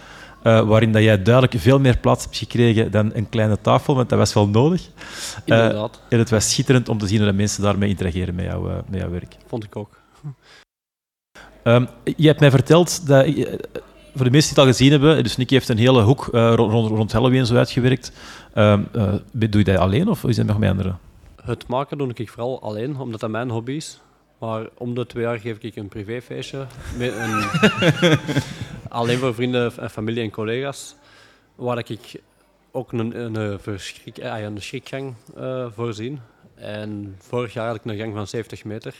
eh, waarin dat jij duidelijk veel meer plaats hebt gekregen dan een kleine tafel, want dat was wel nodig. Eh, Inderdaad, en het was schitterend om te zien hoe de mensen daarmee interageren met, jou, eh, met jouw werk. vond ik ook. Ehm, je hebt mij verteld dat, voor de mensen die het al gezien hebben, dus Nicky heeft een hele hoek rond, rond, Halloween zo uitgewerkt. Ehm, eh, doe je dat alleen of is dat nog met anderen? Het maken doe ik vooral alleen, omdat dat mijn hobby is. Maar om de twee jaar geef ik een privéfeestje. Met een, alleen voor vrienden, en familie en collega's. Waar ik ook een, een, een, verschrik, ah een schrikgang eh, voorzien. En vorig jaar had ik een gang van 70 meter.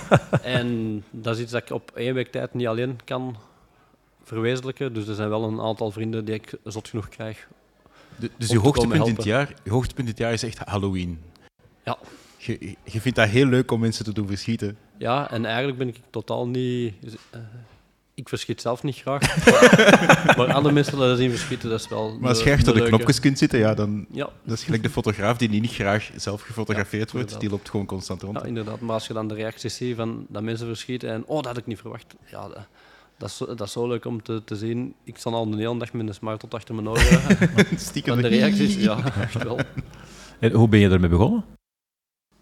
en dat is iets dat ik op één week tijd niet alleen kan verwezenlijken. Dus er zijn wel een aantal vrienden die ik zot genoeg krijg. De- dus Om je hoogtepunt, in het jaar, je hoogtepunt dit jaar is echt Halloween. Ja. Je, je vindt dat heel leuk om mensen te doen verschieten. Ja, en eigenlijk ben ik totaal niet. eh, ik verschiet zelf niet graag. maar andere mensen dat zien verschieten, dat is wel. Maar als de- je achter de leuke. knopjes kunt zitten, ja, dan Ja, dat is gelijk de fotograaf die niet graag zelf gefotografeerd Ja, wordt. Die loopt gewoon constant rond. ja, inderdaad. Maar als je dan de reacties ziet van dat mensen verschieten en. Oh, dat had ik niet verwacht. Ja, dat, dat, is, zo- dat is zo leuk om te, te zien. Ik sta al de hele dag met een smart tot achter mijn ogen. Stiekem de de- reacties, ja, echt wel. En hoe ben je ermee begonnen?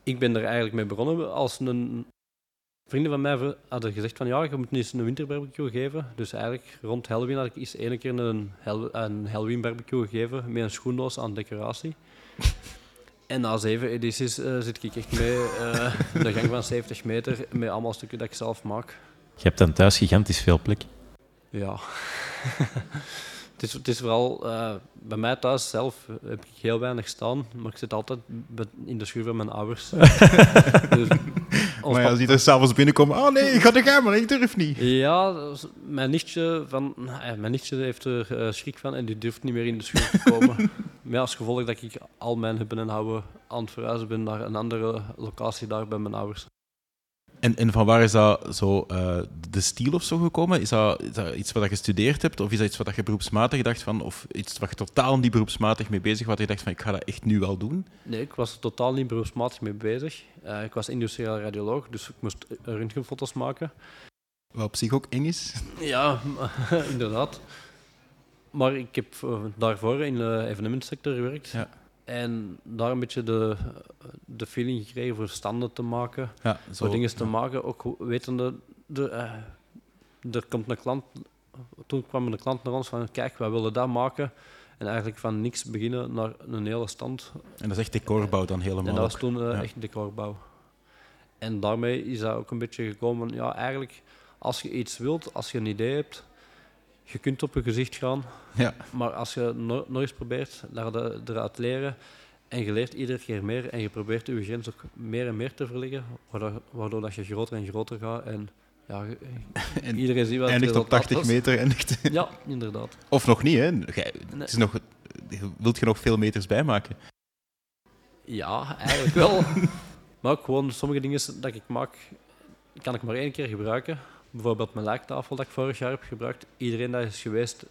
Ik ben er eigenlijk mee begonnen als een. Vrienden van mij hadden gezegd van ja, je moet eens een winterbarbecue geven. Dus eigenlijk rond Halloween had ik eens één keer een, een Halloween barbecue gegeven met een schoendoos aan decoratie. En na zeven edities eh, zit ik echt mee eh een gang van 70 meter met allemaal stukken dat ik zelf maak. Je hebt dan thuis gigantisch veel plek. Ja. het, is, het is vooral eh, bij mij thuis zelf heb ik heel weinig staan, maar ik zit altijd in de schuur van mijn ouders. dus, Maar ja, als die er s'avonds binnenkomen, oh nee, ga er gaan, maar ik durf niet. Ja, mijn nichtje, van, eh, mijn nichtje heeft er eh, schrik van en die durft niet meer in de schuur te komen. Met als gevolg dat ik al mijn hebben en houden aan het verhuizen ben naar een andere locatie daar bij mijn ouders. En, en van waar is dat zo eh, de stijl of zo gekomen? Is dat, is dat iets wat je gestudeerd hebt? Of is dat iets wat je beroepsmatig dacht van? Of iets wat je totaal niet beroepsmatig mee bezig was? Wat je dacht van, ik ga dat echt nu wel doen? Nee, ik was er totaal niet beroepsmatig mee bezig. Eh, ik was industrieel radioloog, dus ik moest röntgenfoto's maken. Wat op zich ook eng is. Ja, inderdaad. Maar ik heb eh, daarvoor in de evenementsector gewerkt. Ja. En daar een beetje de, de feeling gekregen voor standen te maken. Ja, Zo dingen te maken, ook wetende, de, eh, er komt een klant, toen kwam een klant naar ons van, kijk, wij willen dat maken. En eigenlijk van niks beginnen naar een hele stand. En dat is echt decorbouw dan helemaal. En dat was toen eh, Ja. echt decorbouw. En daarmee is dat ook een beetje gekomen ja, eigenlijk, als je iets wilt, als je een idee hebt, je kunt op je gezicht gaan, Ja. maar als je no- nog eens probeert daar de, eruit leren en je leert iedere keer meer en je probeert je grens ook meer en meer te verleggen, waardoor, waardoor dat je groter en groter gaat en ja, En iedereen ziet wat het Eindigt op resultaat 80 was. meter. Eindigt. Ja, inderdaad. Of nog niet, hè? Gij- het is nog, wilt je nog veel meters bijmaken? Ja, eigenlijk wel. maar ook gewoon sommige dingen dat ik maak, kan ik maar één keer gebruiken. Bijvoorbeeld mijn lijktafel dat ik vorig jaar heb gebruikt. Iedereen dat is geweest,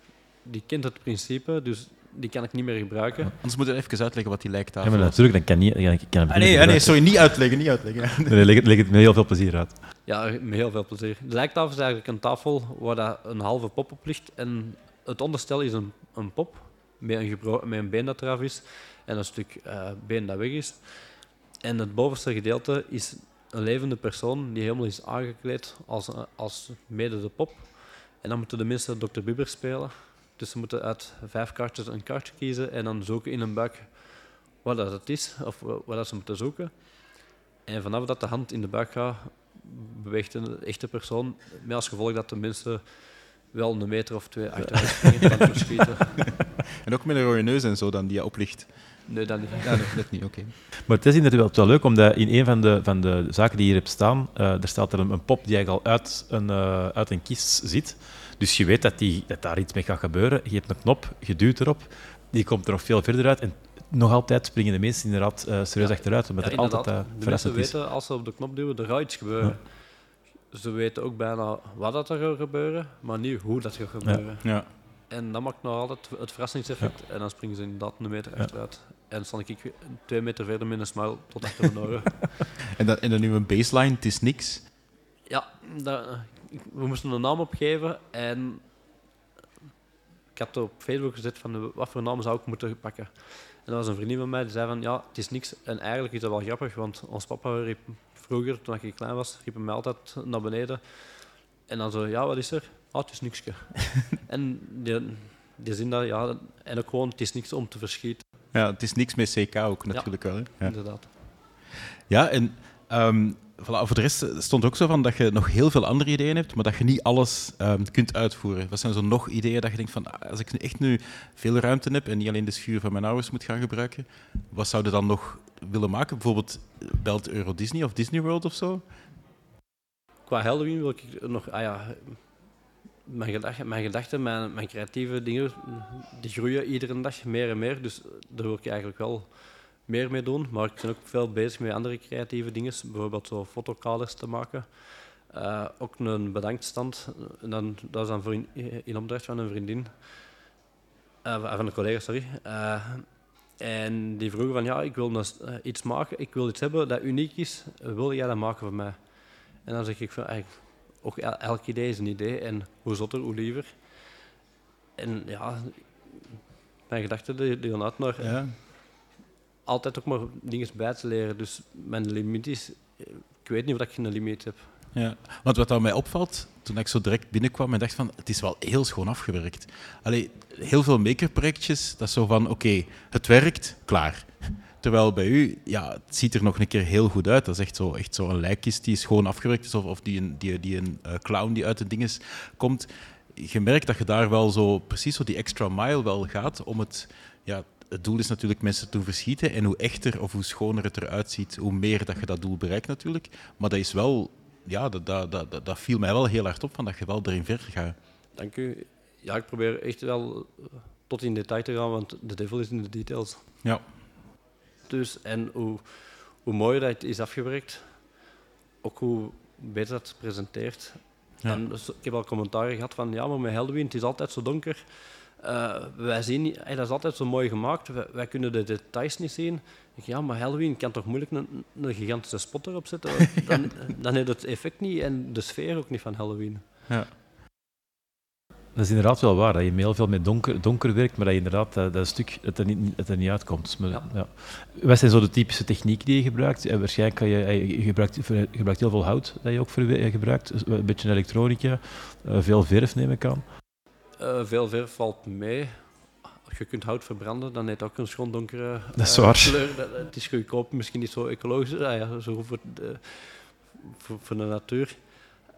die kent het principe, dus die kan ik niet meer gebruiken. Anders moeten we even uitleggen wat die Ja, lijktafel maar is. natuurlijk, dan kan niet. Ja, ik kan het Ah, nee, ah, nee, sorry, niet uitleggen, niet uitleggen. Nee, leg, het, leg het met heel veel plezier uit. Ja, met heel veel plezier. De lijktafel is eigenlijk een tafel waar dat een halve pop op ligt. En het onderstel is een, een pop met een, gebro- met een been dat eraf is en een stuk eh, been dat weg is. En het bovenste gedeelte is een levende persoon die helemaal is aangekleed als, als mede de pop. En dan moeten de mensen Dr. Bieber spelen. Dus ze moeten uit vijf kaartjes een kaartje kiezen en dan zoeken in een buik wat dat het is of wat dat ze moeten zoeken. En vanaf dat de hand in de buik gaat, beweegt een echte persoon. Met als gevolg dat de mensen wel een meter of twee achteruit springen van het verschieten. En ook met een rode neus en zo dan, die je oplicht. Nee, dat dat niet, oké. Maar het is inderdaad wel leuk, omdat in een van de, van de zaken die hier hebt staan, eh er staat er een, een pop die eigenlijk al uit een, eh, uit een kist zit. Dus je weet dat, die, dat daar iets mee gaat gebeuren. Je hebt een knop, je duwt erop, die komt er nog veel verder uit. En nog altijd springen de mensen inderdaad eh, serieus Ja. achteruit, omdat Ja, er altijd uh, de mensen verrassend is. weten, als ze op de knop duwen, er gaat iets gebeuren. Ze weten ook bijna wat dat er gaat gebeuren, maar niet hoe dat gaat gebeuren. Ja. En dat maakt nog altijd het verrassingseffect. En dan springen ze inderdaad een meter Ja. achteruit. En dan sta ik twee meter verder met een smile tot achter mijn oren. En, dan, en dan nu een baseline, het is niks. Ja, dat, we moesten een naam opgeven en ik had op Facebook gezet van wat voor naam zou ik moeten pakken. En dat was een vriendin van mij die zei van ja, het is niks. En eigenlijk is dat wel grappig, want ons papa riep vroeger, toen ik klein was, riep hij mij altijd naar beneden. En dan zo, ja, wat is er? Ah, het is nikske. en die, die zin dat, ja, en ook gewoon, het is niks om te verschieten, Ja, het is niks met CK ook natuurlijk wel. Hè? Ja. inderdaad. Ja, en ehm, voilà, voor de rest stond ook zo van dat je nog heel veel andere ideeën hebt, maar dat je niet alles ehm, kunt uitvoeren. Wat zijn zo nog ideeën dat je denkt van, ah, als ik nu echt nu veel ruimte heb en niet alleen de schuur van mijn ouders moet gaan gebruiken, wat zou je dan nog willen maken? Bijvoorbeeld belt Euro Disney of Disney World of zo? Qua Halloween wil ik nog, ah ja, mijn gedachten, mijn, gedachten mijn, mijn creatieve dingen, die groeien iedere dag meer en meer. Dus daar wil ik eigenlijk wel meer mee doen. Maar ik ben ook veel bezig met andere creatieve dingen, bijvoorbeeld zo fotokaders te maken. Eh, ook een bedankstand, dan, dat is dan voor in, opdracht van een vriendin, Eh, van een collega, sorry. Eh, en die vroegen van, ja, ik wil iets maken, ik wil iets hebben dat uniek is, wil jij dat maken voor mij? En dan zeg ik van, eigenlijk, ook el- elk idee is een idee en hoe zotter, hoe liever. En ja, mijn gedachten gaan uit naar Ja. altijd ook maar dingen bij te leren. Dus mijn limiet is, ik weet niet of ik geen limiet heb. Ja, want wat mij opvalt, toen ik zo direct binnenkwam en dacht van, het is wel heel schoon afgewerkt. Allee, heel veel makerprojectjes, dat is zo van, oké, het werkt, klaar. Terwijl bij u, ja, het ziet er nog een keer heel goed uit. Dat is echt zo, echt zo een lijkkist die schoon afgewerkt is, of, of die een, die, die een eh, clown die uit de dinges komt. Je merkt dat je daar wel zo, precies zo die extra mile wel gaat om het... Ja, het doel is natuurlijk mensen te verschieten. En hoe echter of hoe schoner het eruit ziet, hoe meer dat je dat doel bereikt natuurlijk. Maar dat is wel ja, dat, dat, dat, dat- viel mij wel heel hard op, van dat je wel erin verder gaat. Dank u. Ja, ik probeer echt wel tot in detail te gaan, want de devil is in de details. Ja. Dus, en hoe, hoe mooier dat het is afgewerkt, ook hoe beter dat het presenteert. Ja. En dus, ik heb al commentaren gehad van, ja, maar met Halloween, het is altijd zo donker. Eh, wij zien, niet- hey, dat is altijd zo mooi gemaakt, wij, wij kunnen de details niet zien. Ik, ja, maar Halloween kan toch moeilijk een, een gigantische spot erop zetten? Dan, dan heeft het effect niet en de sfeer ook niet van Halloween. Ja. Dat is inderdaad wel waar, dat je heel veel met donker, donker werkt, maar dat je inderdaad dat, dat stuk het er, niet, het er niet uitkomt. Dus, maar, ja. Ja. Wat zijn zo de typische technieken die je gebruikt? En waarschijnlijk kan je, eh, je gebruikt, je gebruikt heel veel hout dat je ook eh, gebruikt, dus een beetje elektronica, eh, veel verf neem ik aan. Eh, veel verf valt mee. je kunt hout verbranden, dan heeft ook een schoon donkere Dat is eh, waar. kleur. Dat- Het is goedkoop, misschien niet zo ecologisch, ah ja, zo voor de, voor, voor de natuur.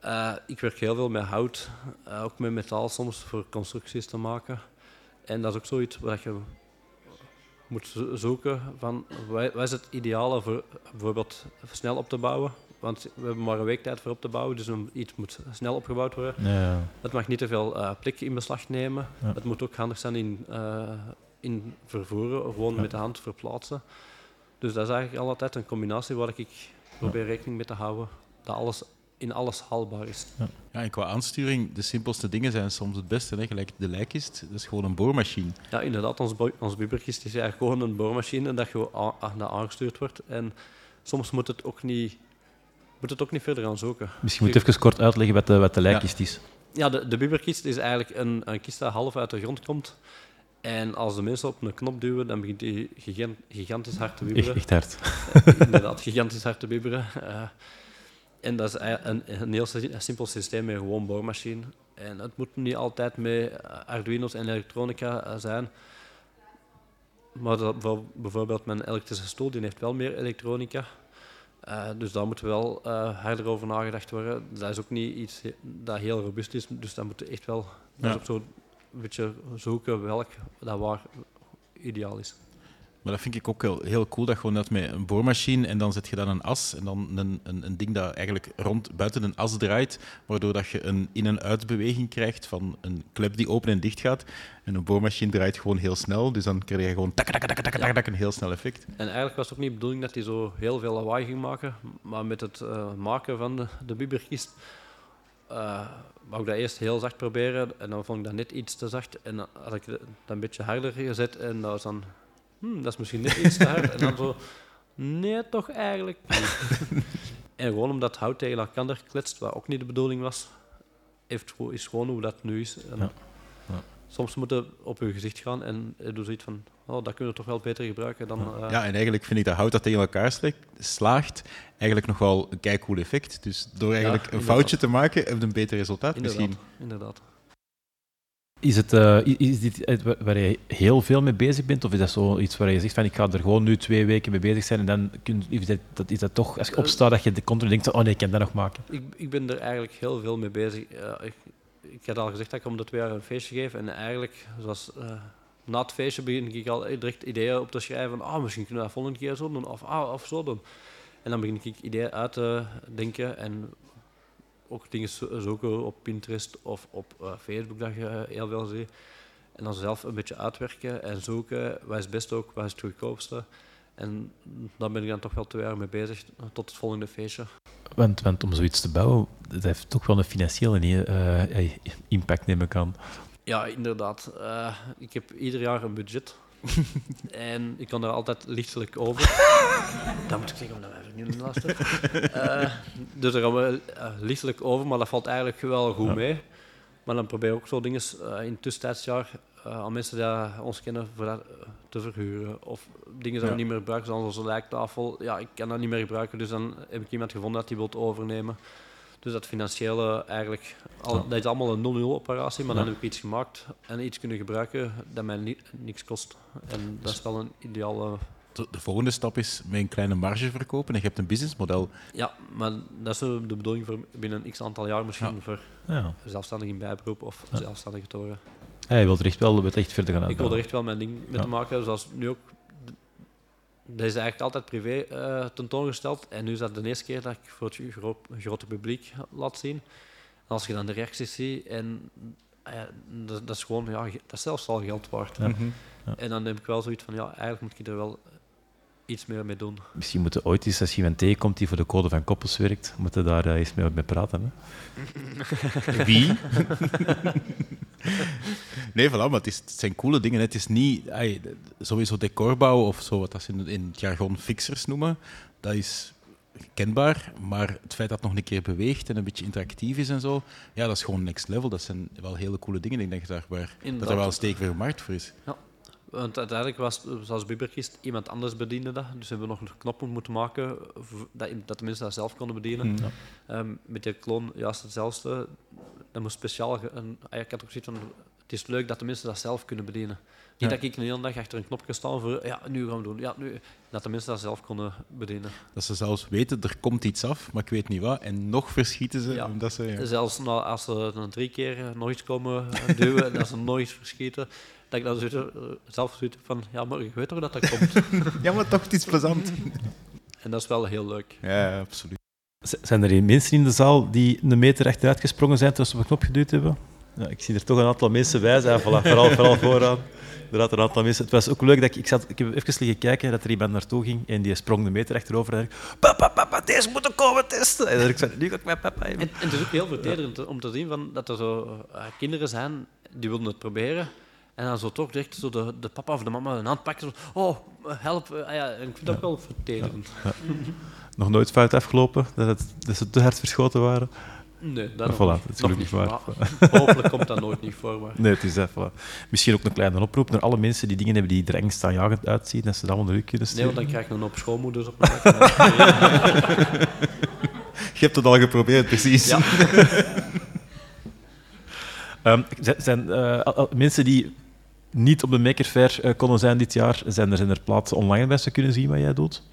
Eh, ik werk heel veel met hout, eh, ook met metaal soms voor constructies te maken. En dat is ook zoiets waar je moet zo- zoeken van wat is het ideale voor bijvoorbeeld snel op te bouwen. Want we hebben maar een week tijd voor op te bouwen, dus iets moet snel opgebouwd worden. Ja. Het mag niet te veel eh plek in beslag nemen. Ja. Het moet ook handig zijn in, in vervoeren, of gewoon met de hand verplaatsen. Dus dat is eigenlijk altijd een combinatie waar ik probeer rekening mee te houden. Dat alles in alles haalbaar is. Ja, en qua aansturing, de simpelste dingen zijn soms het beste. Hè. Gelijk de lijkist, dat is gewoon een boormachine. Ja, inderdaad, ons, ons bibberkist is eigenlijk gewoon een boormachine dat, je dat aangestuurd wordt. En soms moet het ook niet, moet het ook niet verder gaan zoeken. Misschien moet je even kort uitleggen wat de, wat de lijkkist is. Ja, de, de bibberkist is eigenlijk een, een kist dat half uit de grond komt. En als de mensen op een knop duwen, dan begint die gigan- gigantisch hard te Echt, wieberen. echt hard. Inderdaad, gigantisch hard te bibberen. Eh, en dat is eigenlijk een, een heel si- simpel systeem met gewoon boormachine. En het moet niet altijd met eh, Arduino's en elektronica eh, zijn. Maar dat, bijvo- bijvoorbeeld mijn elektrische stoel die heeft wel meer elektronica. Eh, dus daar moet wel harder over nagedacht worden. Dat is ook niet iets dat heel robuust is. Dus dat moet je echt wel Ja. ook zo een beetje zoeken welk dat waar ideaal is. Maar dat vind ik ook heel, heel cool, dat gewoon dat met een boormachine en dan zet je dan een as en dan een, een, een ding dat eigenlijk rond buiten een as draait, waardoor dat je een in- en uitbeweging krijgt van een klep die open en dicht gaat. En een boormachine draait gewoon heel snel, dus dan krijg je gewoon tak, tak, tak, tak, tak, tak, tak, een heel snel effect. En eigenlijk was het ook niet de bedoeling dat hij zo heel veel lawaai ging maken, maar met het eh, maken van de, de bibberkist eh wou ik dat eerst heel zacht proberen en dan vond ik dat net iets te zacht en dan had ik het een beetje harder gezet en dat was dan, hmm, dat is misschien net iets te hard en dan zo, nee toch eigenlijk en gewoon omdat het hout tegen elkaar kletst, wat ook niet de bedoeling was, heeft, is gewoon hoe dat nu is. En Ja. Ja. Soms moet je op je gezicht gaan en je doet zoiets van, oh, dat kunnen we toch wel beter gebruiken dan... eh, Ja, en eigenlijk vind ik dat hout dat tegen elkaar sla- slaagt eigenlijk nog wel een keicool effect. Dus door eigenlijk een foutje te maken, heb je een beter resultaat Inderdaad, misschien. inderdaad. Is, het, eh, i- is dit iets waar- je heel veel mee bezig bent? Of is dat zoiets waar je zegt van ik ga er gewoon nu twee weken mee bezig zijn en dan kun, is, dat, is dat toch, als je opstaat, dat je de continu denkt, oh nee, ik kan dat nog maken. Ik, ik ben er eigenlijk heel veel mee bezig. Eh, ik, ik had al gezegd dat ik om de twee jaar een feestje geef. En eigenlijk, zoals eh, na het feestje begin ik al direct ideeën op te schrijven. van, Ah, misschien kunnen we dat volgende keer zo doen, of, ah, of zo doen. En dan begin ik ideeën uit te denken en ook dingen zo- zoeken op Pinterest of op eh, Facebook, dat je heel veel ziet. En dan zelf een beetje uitwerken en zoeken, wat is het beste ook, wat is het goedkoopste. En daar ben ik dan toch wel twee jaar mee bezig, tot het volgende feestje. Want, want om zoiets te bouwen, dat heeft toch wel een financiële eh, eh, impact, neem ik aan. Ja, inderdaad. Eh, ik heb ieder jaar een budget. en ik kan daar altijd lichtelijk over. dat moet ik zeggen, omdat wij niet luisteren. Eh dus daar gaan we eh, lichtelijk over, maar dat valt eigenlijk wel goed Ja. mee. Maar dan probeer ik ook zo dingen eh, in het tussentijdsjaar eh, aan mensen die ons kennen voor dat te verhuren. Of dingen die Ja. we niet meer gebruiken, zoals onze lijktafel. Ja, ik kan dat niet meer gebruiken, dus dan heb ik iemand gevonden dat die wil overnemen. Dus dat financiële eigenlijk, al, Ja. dat is allemaal een 0-0 operatie, maar Ja. dan heb ik iets gemaakt en iets kunnen gebruiken dat mij ni niks kost. En dat is wel een ideale. De, de volgende stap is met een kleine marge verkopen en je hebt een businessmodel. Ja, maar dat is de bedoeling voor binnen een x aantal jaar misschien Ja. voor Ja. zelfstandig in bijberoep of Ja. zelfstandig te worden. Hij wil er echt wel wat echt verder gaan Ik wil uitbouwen. er echt wel mijn ding mee Ja. te maken, zoals nu ook. Dat is eigenlijk altijd privé eh, tentoongesteld. En nu is dat de eerste keer dat ik voor het gro grote publiek laat zien. En als je dan de reacties ziet, en eh, dat, dat is gewoon, ja, dat is zelfs al geld waard. Ja. Mhm. En dan heb ik wel zoiets van, ja, eigenlijk moet ik er wel iets meer mee doen. Misschien moeten ooit eens, als je iemand tegenkomt die voor de code van koppels werkt, moeten daar eh, eens mee, mee praten. Hè? Wie? nee, voilà, maar het, is, het zijn coole dingen. Het is niet sowieso decorbouw of zo, wat dat ze in, in het jargon fixers noemen. Dat is kenbaar, maar het feit dat het nog een keer beweegt en een beetje interactief is en zo, ja, dat is gewoon next level. Dat zijn wel hele coole dingen. Ik denk daar waar, dat er wel een steek voor markt voor is. Want uiteindelijk was, zoals Bibberkist, iemand anders bediende dat. Dus hebben we nog een knop moeten maken dat, dat de mensen dat zelf konden bedienen. Hm. Ehm, met die kloon juist hetzelfde. Dat moest speciaal... Een, ja, ik had ook zoiets van... Is leuk dat de mensen dat zelf kunnen bedienen. Niet dat ik een hele dag achter een knopje sta voor, ja, nu gaan we doen. Ja, nu, dat de mensen dat zelf konden bedienen. Dat ze zelfs weten, er komt iets af, maar ik weet niet wat. En nog verschieten ze. Ja. Omdat ze ja. Zelfs als ze dan drie keer eh, nog iets komen eh, duwen, dat ze nog iets verschieten, dat ik dan zoiets, eh, zelf zoiets van, ja, maar je weet toch dat dat komt. ja, maar toch, het is plezant. en dat is wel heel leuk. Ja, absoluut. Z- Zijn er mensen in de zaal die een meter achteruit gesprongen zijn terwijl ze op een knop geduwd hebben? Ja, ik zie er toch een aantal mensen bij zijn, voilà, vooral, vooral vooraan. Inderdaad, een aantal mensen. Het was ook leuk dat ik, ik, zat, ik heb even liggen kijken dat er iemand naartoe ging en die sprong de meter achterover. En ik, papa, papa, deze moeten komen testen. En ik zei, nu ga ik mijn papa. En, en het is ook heel vertederend om te zien van, dat er zo eh, kinderen zijn die willen het proberen. En dan zo toch direct zo de, de papa of de mama een hand pakken. Zo, oh, help. eh, ah ja, ik vind dat ook wel vertederend. Nog nooit fout afgelopen, dat, het, dat ze te hard verschoten waren. Nee, dat Ah, nog voilà, niet. dat Nog niet. waar. Hopelijk komt dat nooit niet voor. Maar. Nee, het is dat. Voilà. Misschien ook een kleine oproep naar alle mensen die dingen hebben die er angstaanjagend uitzien, dat ze dat u kunnen Nee, sturen. want dan krijg je een hoop schoonmoeders op mijn. Je hebt het al geprobeerd, precies. Ja. Ehm, zijn eh, mensen die niet op de Maker Fair eh, konden zijn dit jaar, zijn er, zijn er plaatsen online waar ze kunnen zien wat jij doet?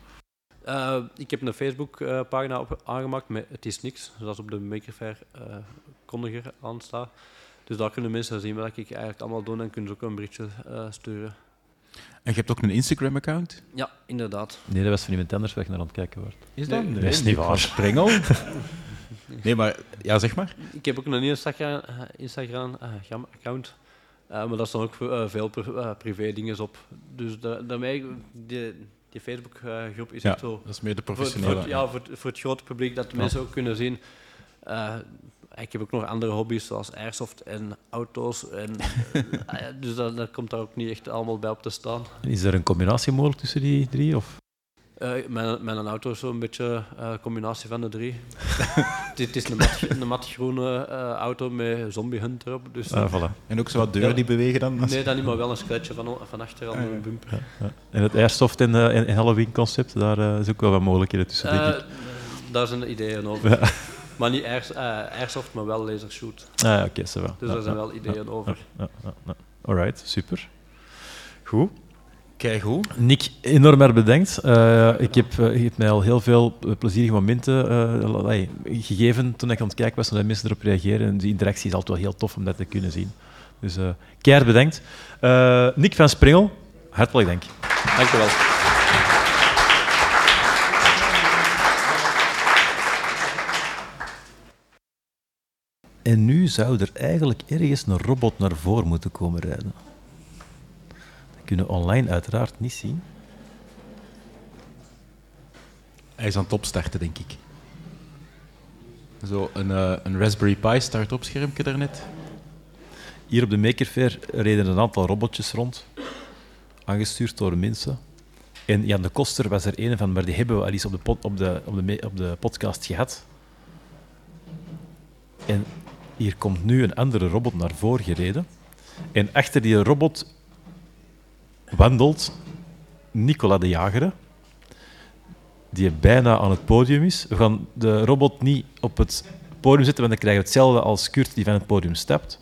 Eh, ik heb een Facebook-pagina op aangemaakt met Het is niks, zoals op de Maker Fair eh, kondiger aan staat. Dus daar kunnen mensen zien wat ik eigenlijk allemaal doe en kunnen ze ook een berichtje eh, sturen. En je hebt ook een Instagram-account? Ja, inderdaad. Nee, dat was van iemand anders waar je naar aan het kijken wordt. Is dat? dat? Nee, is niet waar. Sprengel? nee, maar... Ja, zeg maar. Ik heb ook een Instagram, eh, Instagram gram- account, eh, maar daar staan ook veel pri- eh, privé dingen op. Dus da- daarmee, die, die Facebook-groep is Ja, echt zo dat is meer de voor, voor, professionele. het- ja, voor, het- voor het grote publiek, dat de mensen ook kunnen zien. eh, ik heb ook nog andere hobby's, zoals airsoft en auto's. En, eh, dus dat, dat komt daar ook niet echt allemaal bij op te staan. Is er een combinatie mogelijk tussen die drie? Of? Eh, mijn, mijn auto is zo'n beetje een combinatie van de drie. Dit is een, mat, een matgroene eh, auto met zombie hunt erop. Dus, Ah, voilà. En ook zo wat deuren Ja. die bewegen dan? Nee, dan niet, maar wel een scratchje van, van achter aan Ah, ja. de bumper. En het airsoft en, eh, en, en Halloween-concept, daar eh, is ook wel wat mogelijkheden tussen, denk Eh, ik. daar zijn ideeën over. Ja. Maar niet airs, eh, airsoft, maar wel lasershoot. Ah, oké, va. Dus Ja, daar zijn ja, wel ideeën over. ja, ja, ja. Alright, super. Goed. Kijk hoe. Nick, enorm erg bedankt. Eh, ik heb, eh, je hebt mij al heel veel eh, plezierige momenten eh, gegeven toen ik aan het kijken was en dat mensen erop reageren. En die interactie is altijd wel heel tof om dat te kunnen zien. Dus eh keihard bedankt. Eh, Nick van Springel, hartelijk dank. Dank je wel. En nu zou er eigenlijk ergens een robot naar voren moeten komen rijden. Kunnen online uiteraard niet zien. Hij is aan het opstarten, denk ik. Zo een, eh, een Raspberry Pi start-up schermpje daarnet. Hier op de Maker Fair reden een aantal robotjes rond, aangestuurd door mensen. En Jan de Koster was er een van, maar die hebben we al eens op de, pod- op de, op de, op de podcast gehad. En hier komt nu een andere robot naar voren gereden. En achter die robot wandelt Nicola de Jagere, die bijna aan het podium is. We gaan de robot niet op het podium zetten, want dan krijgen we hetzelfde als Kurt die van het podium stapt.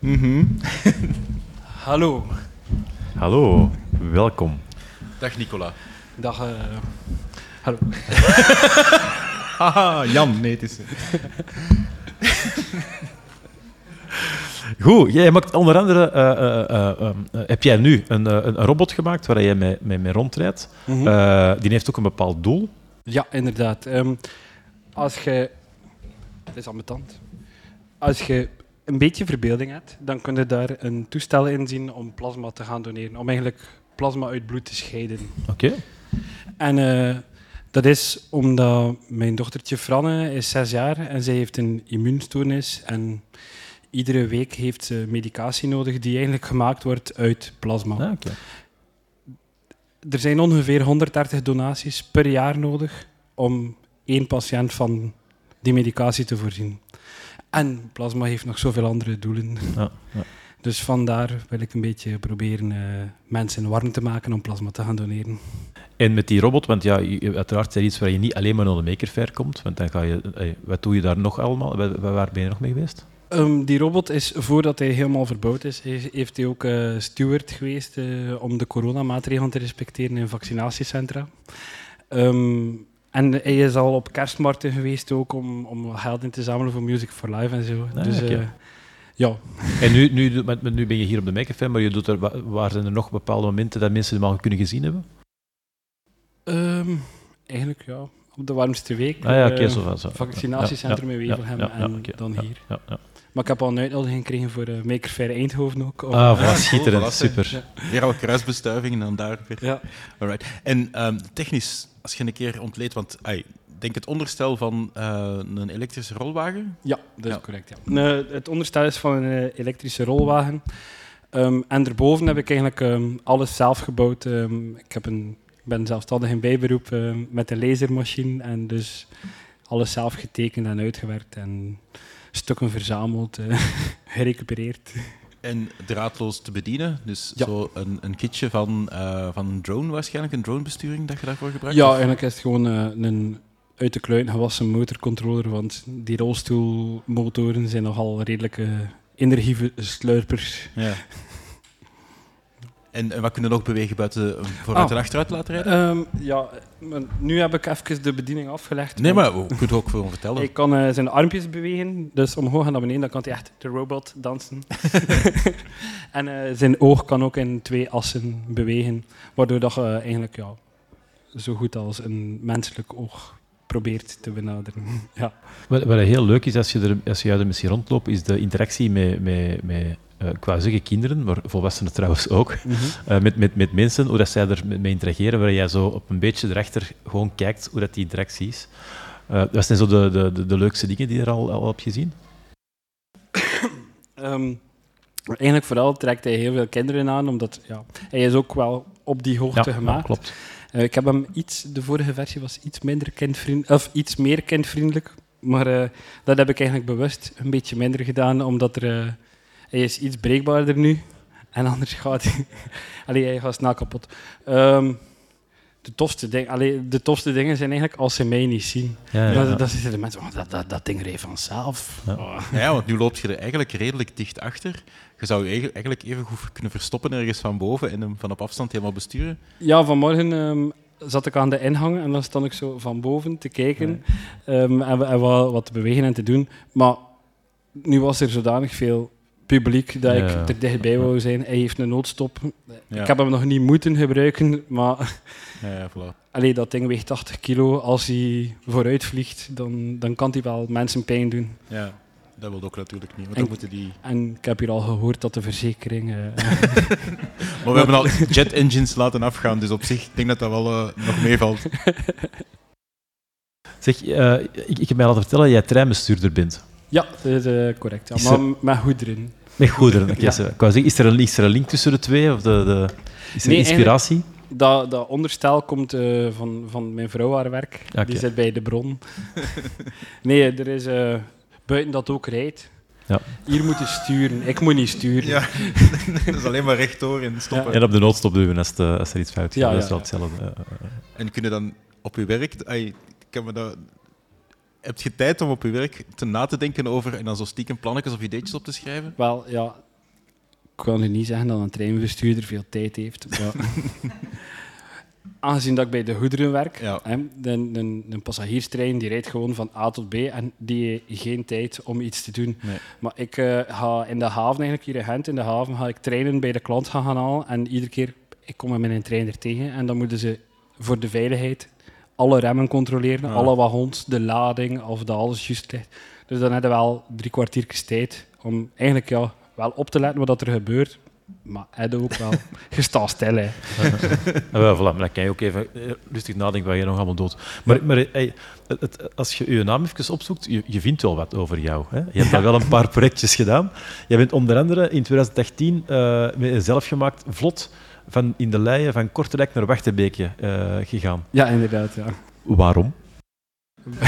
Hallo. Hallo, welkom. Dag Nicola. Dag. eh, hallo. Haha, Jan. Nee, het is... Goed, jij maakt onder andere, eh, eh, eh, eh, eh, heb jij nu een, een, robot gemaakt waar jij mee, mee, mee rondrijdt. Mhm. Die heeft ook een bepaald doel. Ja, inderdaad. Ehm, als je... Het is ambetant. Als je een beetje verbeelding hebt, dan kun je daar een toestel in zien om plasma te gaan doneren. Om eigenlijk plasma uit bloed te scheiden. Oké. En dat is omdat mijn dochtertje Franne is zes jaar en zij heeft een immuunstoornis. En iedere week heeft ze medicatie nodig die eigenlijk gemaakt wordt uit plasma. Ah. Er zijn ongeveer 130 donaties per jaar nodig om één patiënt van die medicatie te voorzien. En plasma heeft nog zoveel andere doelen. Ja, ja. Dus vandaar wil ik een beetje proberen eh, mensen warm te maken om plasma te gaan doneren. En met die robot, want ja, uiteraard is er iets waar je niet alleen maar naar de Maker Faire komt, want dan ga je... eh, wat doe je daar nog allemaal? Waar ben je nog mee geweest? Ehm, die robot is, voordat hij helemaal verbouwd is, heeft hij ook eh, steward geweest eh, om de coronamaatregelen te respecteren in vaccinatiecentra. Ehm, en hij is al op kerstmarkten geweest ook om, om geld in te zamelen voor Music for Life en zo. Ah, dus eh, ja, En nu, nu, nu ben je hier op de Faire, maar je doet er, wa- waar zijn er nog bepaalde momenten dat mensen hem al kunnen gezien hebben? ehm, eigenlijk ja, op de warmste week. Ah ja, zo vaccinatiecentrum in Wevelgem en dan ja, hier. Ja, ja. Maar ik heb al een uitnodiging gekregen voor uh, Maker Faire Eindhoven ook. om- Ah, Ja, voilà, schitterend, cool, voilà. super. Weer al kruisbestuiving en dan daar weer. ja. Alright. En ehm, technisch, als je een keer ontleedt, want ai, denk het onderstel van eh, een elektrische rolwagen. Ja, dat is Ja. correct. Ja. Nee, het onderstel is van een eh, elektrische rolwagen. Ehm, en daarboven heb ik eigenlijk ehm, alles zelf gebouwd. Ehm, ik, heb een, ik ben zelfstandig in bijberoep met een lasermachine. En dus alles zelf getekend en uitgewerkt. En stukken verzameld, eh, gerecupereerd. En draadloos te bedienen. Dus Ja. zo een, een kitje van, eh, van een drone waarschijnlijk, een dronebesturing dat je daarvoor gebruikt? Ja, eigenlijk is het gewoon eh, een uit de kluin gewassen motorcontroller. Want die rolstoelmotoren zijn nogal redelijke energieslurpers. ja. En, en wat kunnen we nog bewegen buiten eh, vooruit Ah. en achteruit laten rijden? Ehm, ja, nu heb ik even de bediening afgelegd. nee, maar we kunnen ook gewoon vertellen. Hij kan eh, zijn armpjes bewegen, dus omhoog en naar beneden, dan kan hij echt de robot dansen. en eh, zijn oog kan ook in twee assen bewegen, waardoor dat je eigenlijk ja, zo goed als een menselijk oog probeert te benaderen. ja. Wat, wat heel leuk is als je, er, als je uit de missie rondloopt, is de interactie met, met, met eh, ik wou zeggen kinderen, maar volwassenen trouwens ook, eh, met, met, met mensen, hoe dat zij er mee interageren, waar jij zo op een beetje erachter gewoon kijkt hoe dat die interactie is. Eh wat zijn zo de, de, de, de leukste dingen die je er al, al hebt gezien? Ehm, eigenlijk vooral trekt hij heel veel kinderen aan, omdat ja, hij is ook wel op die hoogte ja, gemaakt. klopt. Eh, ik heb hem iets, de vorige versie was iets minder kindvriendelijk, of iets meer kindvriendelijk. Maar dat heb ik eigenlijk bewust een beetje minder gedaan, omdat er, hij is iets breekbaarder nu. En anders gaat hij, allee, hij gaat snel kapot. Ehm, de, tofste ding, allee, de tofste dingen zijn eigenlijk als ze mij niet zien. Ja, ja, Dan, ja. dan zitten de mensen, oh, dat, dat, dat ding reed vanzelf. Ja. Oh. Ja, want nu loop je er eigenlijk redelijk dicht achter. Je zou je eigen- eigenlijk even goed kunnen verstoppen ergens van boven en hem van op afstand helemaal besturen. Ja, vanmorgen ehm, zat ik aan de ingang en dan stond ik zo van boven te kijken ehm, en, en wat, wat te bewegen en te doen. Maar nu was er zodanig veel publiek dat Ja. ik er dichtbij wou zijn. Hij heeft een noodstop. Ja. Ik heb hem nog niet moeten gebruiken, maar Ja, ja, voilà. allee, dat ding weegt 80 kilo. Als hij vooruit vliegt, dan, dan kan hij wel mensen pijn doen. Ja, dat wil ook natuurlijk niet. Want En- dan moeten die... En ik heb hier al gehoord dat de verzekering... eh, Maar we hebben al jet engines laten afgaan, dus op zich ik denk dat dat wel eh, nog meevalt. Zeg, eh, ik, ik heb mij laten vertellen dat jij treinbestuurder bent. ja, dat is eh, correct. Ja. Maar er- met goederen. Met goederen. Ja. wou zeggen, is, er een, is er een link tussen de twee? Of de, de, is er Nee, inspiratie? Dat, dat onderstel komt eh, van, van mijn vrouw haar werk. Die zit bij de bron. nee, er is eh, buiten dat ook rijdt. Ja. Hier moet je sturen. Ik moet niet sturen. Ja, dat is alleen maar rechtdoor en stoppen. En op de noodstop duwen als, de- als er iets fout gaat. Ja, dat is ja, wel ja. hetzelfde. eh, eh, eh. En kun je dan op je werk... ik kan me dat, heb je tijd om op je werk te na te denken over en dan zo stiekem plannetjes of ideetjes op te schrijven? Wel, ja... Ik kan nu niet zeggen dat een treinbestuurder veel tijd heeft. Maar aangezien dat ik bij de goederen werk, Ja. hè, een, een, een passagierstrein die rijdt gewoon van A tot B en die heeft geen tijd om iets te doen. Nee. Maar ik eh, ga in de haven, eigenlijk hier in Gent, in de haven, ga ik treinen bij de klant gaan, gaan halen. En iedere keer, ik kom met mijn trein er tegen. En dan moeten ze voor de veiligheid alle remmen controleren, Ja. alle wagons, de lading, of dat alles juist ligt. Dus dan hebben we wel drie kwartiertjes tijd om eigenlijk ja, wel op te letten wat er gebeurt. Maar hij ook wel. Je staat stil, hè. Ah, wel, voilà, maar dan kan je ook even eh, rustig nadenken waar je nog allemaal doet. Maar, maar hey, het, het- als je je naam even opzoekt, je, je vindt wel wat over jou. Hè? Je hebt al wel een paar projectjes gedaan. Je bent onder andere in 2018 eh, met een zelfgemaakt vlot van in de leien van Kortrijk naar Wachtenbeekje eh, gegaan. Ja, inderdaad, ja. Waarom?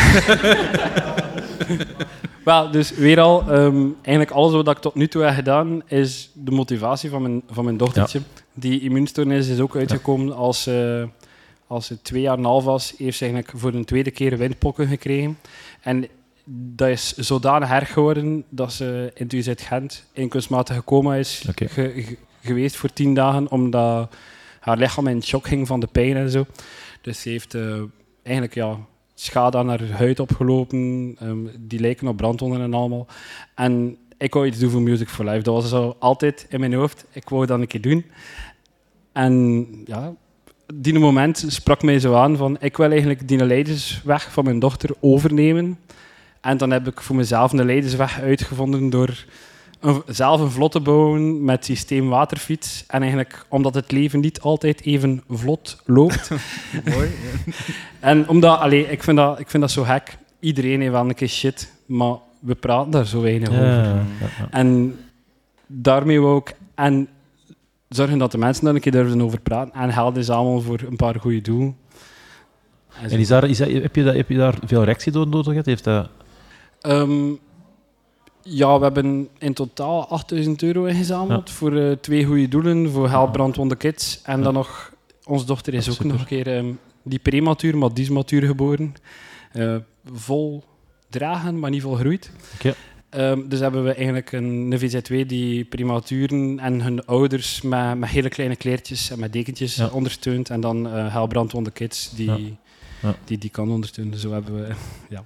Wel, dus weer al, ehm, eigenlijk alles wat ik tot nu toe heb gedaan, is de motivatie van mijn, van mijn dochtertje. Die immuunstoornis is ook uitgekomen als, eh, als ze twee jaar en half was, heeft ze eigenlijk voor een tweede keer windpokken gekregen. En dat is zodanig erg geworden dat ze in het UZ Gent in kunstmatige coma is ge- ge- geweest voor tien dagen, omdat haar lichaam in shock ging van de pijn en zo. Dus ze heeft eh, eigenlijk ja, schade aan haar huid opgelopen, ehm, die lijken op brandwonden en allemaal. En ik wou iets doen voor Music for Life. Dat was altijd in mijn hoofd. Ik wou dat een keer doen. En ja, die moment sprak mij zo aan van ik wil eigenlijk die leidersweg van mijn dochter overnemen. En dan heb ik voor mezelf een leidersweg uitgevonden door een- zelf een vlot te bouwen met systeem waterfiets. En eigenlijk omdat het leven niet altijd even vlot loopt. Mooi. En omdat, allee, ik, vind dat, ik vind dat zo gek. Iedereen heeft wel een keer shit, maar we praten daar zo weinig over. Ja, ja, ja. En daarmee wou ik en zorgen dat de mensen daar een keer durven over praten en geld is allemaal voor een paar goede doelen. En is daar, is dat, heb, je dat, heb je daar veel reactie door nodig gehad? Heeft dat... Ehm, ja, we hebben in totaal 8000 euro ingezameld voor eh, twee goede doelen, voor Help Brandwonde Kids. En Ja. dan nog, onze dochter is ook nog een keer ehm, die prematuur, maar die is matuur geboren. Eh, vol dragen, maar niet vol groeit. Ehm, dus hebben we eigenlijk een, een VZ2 die prematuren en hun ouders met, met hele kleine kleertjes en met dekentjes Ja. ondersteunt. En dan eh Help Brandwonde Kids die, Ja. Ja. Die, die kan ondersteunen. Zo hebben we...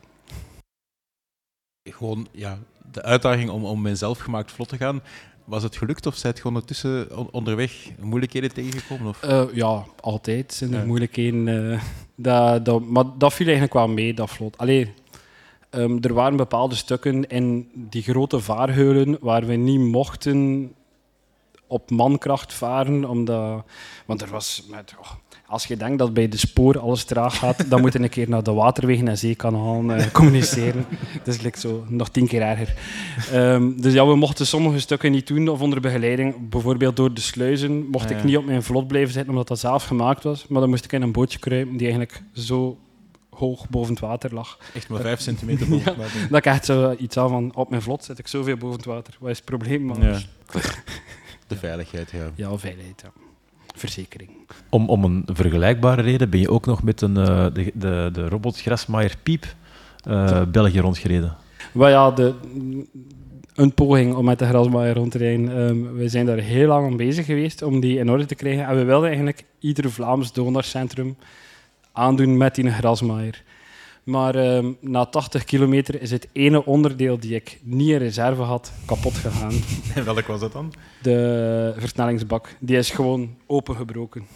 Gewoon, ja, de uitdaging om, om mijn zelfgemaakt vlot te gaan. Was het gelukt of zijt je gewoon ondertussen on- onderweg moeilijkheden tegengekomen? Of? Eh, ja, altijd zijn er Ja. moeilijkheden. eh, dat, dat, maar dat viel eigenlijk wel mee, dat vlot. Allee, ehm, er waren bepaalde stukken in die grote vaarheulen waar we niet mochten op mankracht varen, omdat... Want er was... Met, oh, als je denkt dat bij de spoor alles traag gaat, dan moet je een keer naar de waterwegen en zeekanalen eh, communiceren. Dat is like zo, nog tien keer erger. Ehm, dus ja, we mochten sommige stukken niet doen of onder begeleiding. Bijvoorbeeld door de sluizen mocht ik niet op mijn vlot blijven zitten omdat dat zelf gemaakt was. Maar dan moest ik in een bootje kruipen die eigenlijk zo hoog boven het water lag. Echt maar vijf centimeter boven het water. Dat ik echt zo iets aan van, op mijn vlot zit ik zoveel boven het water. Wat is het probleem? Maar, Ja. De veiligheid, ja. Ja, veiligheid, ja. Verzekering. Om, om een vergelijkbare reden ben je ook nog met een, eh, de, de, de robot Grasmaaier Piep eh, België rondgereden. Maar ja, de, een poging om met de grasmaaier rond te rijden. Ehm, we zijn daar heel lang aan bezig geweest om die in orde te krijgen. En we wilden eigenlijk ieder Vlaams donorcentrum aandoen met die grasmaaier. Maar ehm, na 80 kilometer is het ene onderdeel die ik niet in reserve had kapot gegaan. En welk was dat dan? De versnellingsbak. Die is gewoon opengebroken.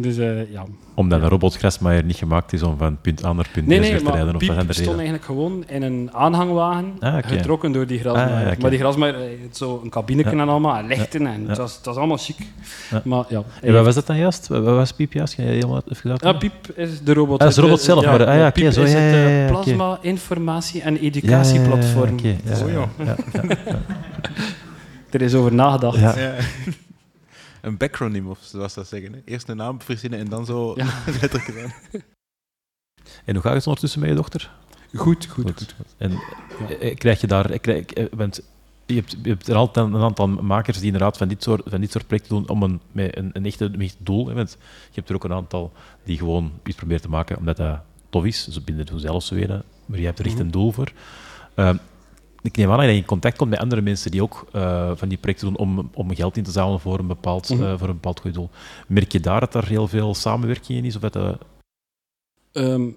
Dus eh, ja. Omdat een robot Grasmaaier niet gemaakt is om van punt A naar punt B Nee, nee, te rijden. maar zijn de stond eigenlijk gewoon in een aanhangwagen, Ah, getrokken door die grasmaaier. Ah, ja, oké. Maar die grasmaaier eh, had zo een cabinetje Ja. en allemaal, en lichten, en het, was, het was allemaal chic. Ja. Maar ja, En wat was dat dan juist? Wat was Piep juist? Kan je helemaal even ja? Piep is de robot. Ah, dat is de robot zelf, maar- ah, ja, oké, Piep zo, is ja, het ja, eh, plasma, informatie en Ja, ja, ja, educatieplatform. ja, ja, ja. Er is over nagedacht. Een backronym, of zoals dat zeggen. Hè? Eerst een naam verzinnen en dan zo Ja. letterlijk zijn. En hoe gaat het ondertussen met je dochter? Goed, goed, goed. En eh, krijg je daar... eh, Krijg, eh, want je hebt, je hebt er altijd een aantal makers die inderdaad van dit soort, van dit soort projecten doen om een, met een, een, echte, een echt doel. Hè, want je hebt er ook een aantal die gewoon iets proberen te maken omdat dat tof is. Ze binnen het zelf zo weten, maar je hebt er echt een doel voor. Ehm, ik neem aan dat je in contact komt met andere mensen die ook eh, van die projecten doen om, om geld in te zamelen voor een bepaald, Mhm. eh, voor een bepaald goed doel. Merk je daar dat er heel veel samenwerking in is? Of dat, eh, Ehm,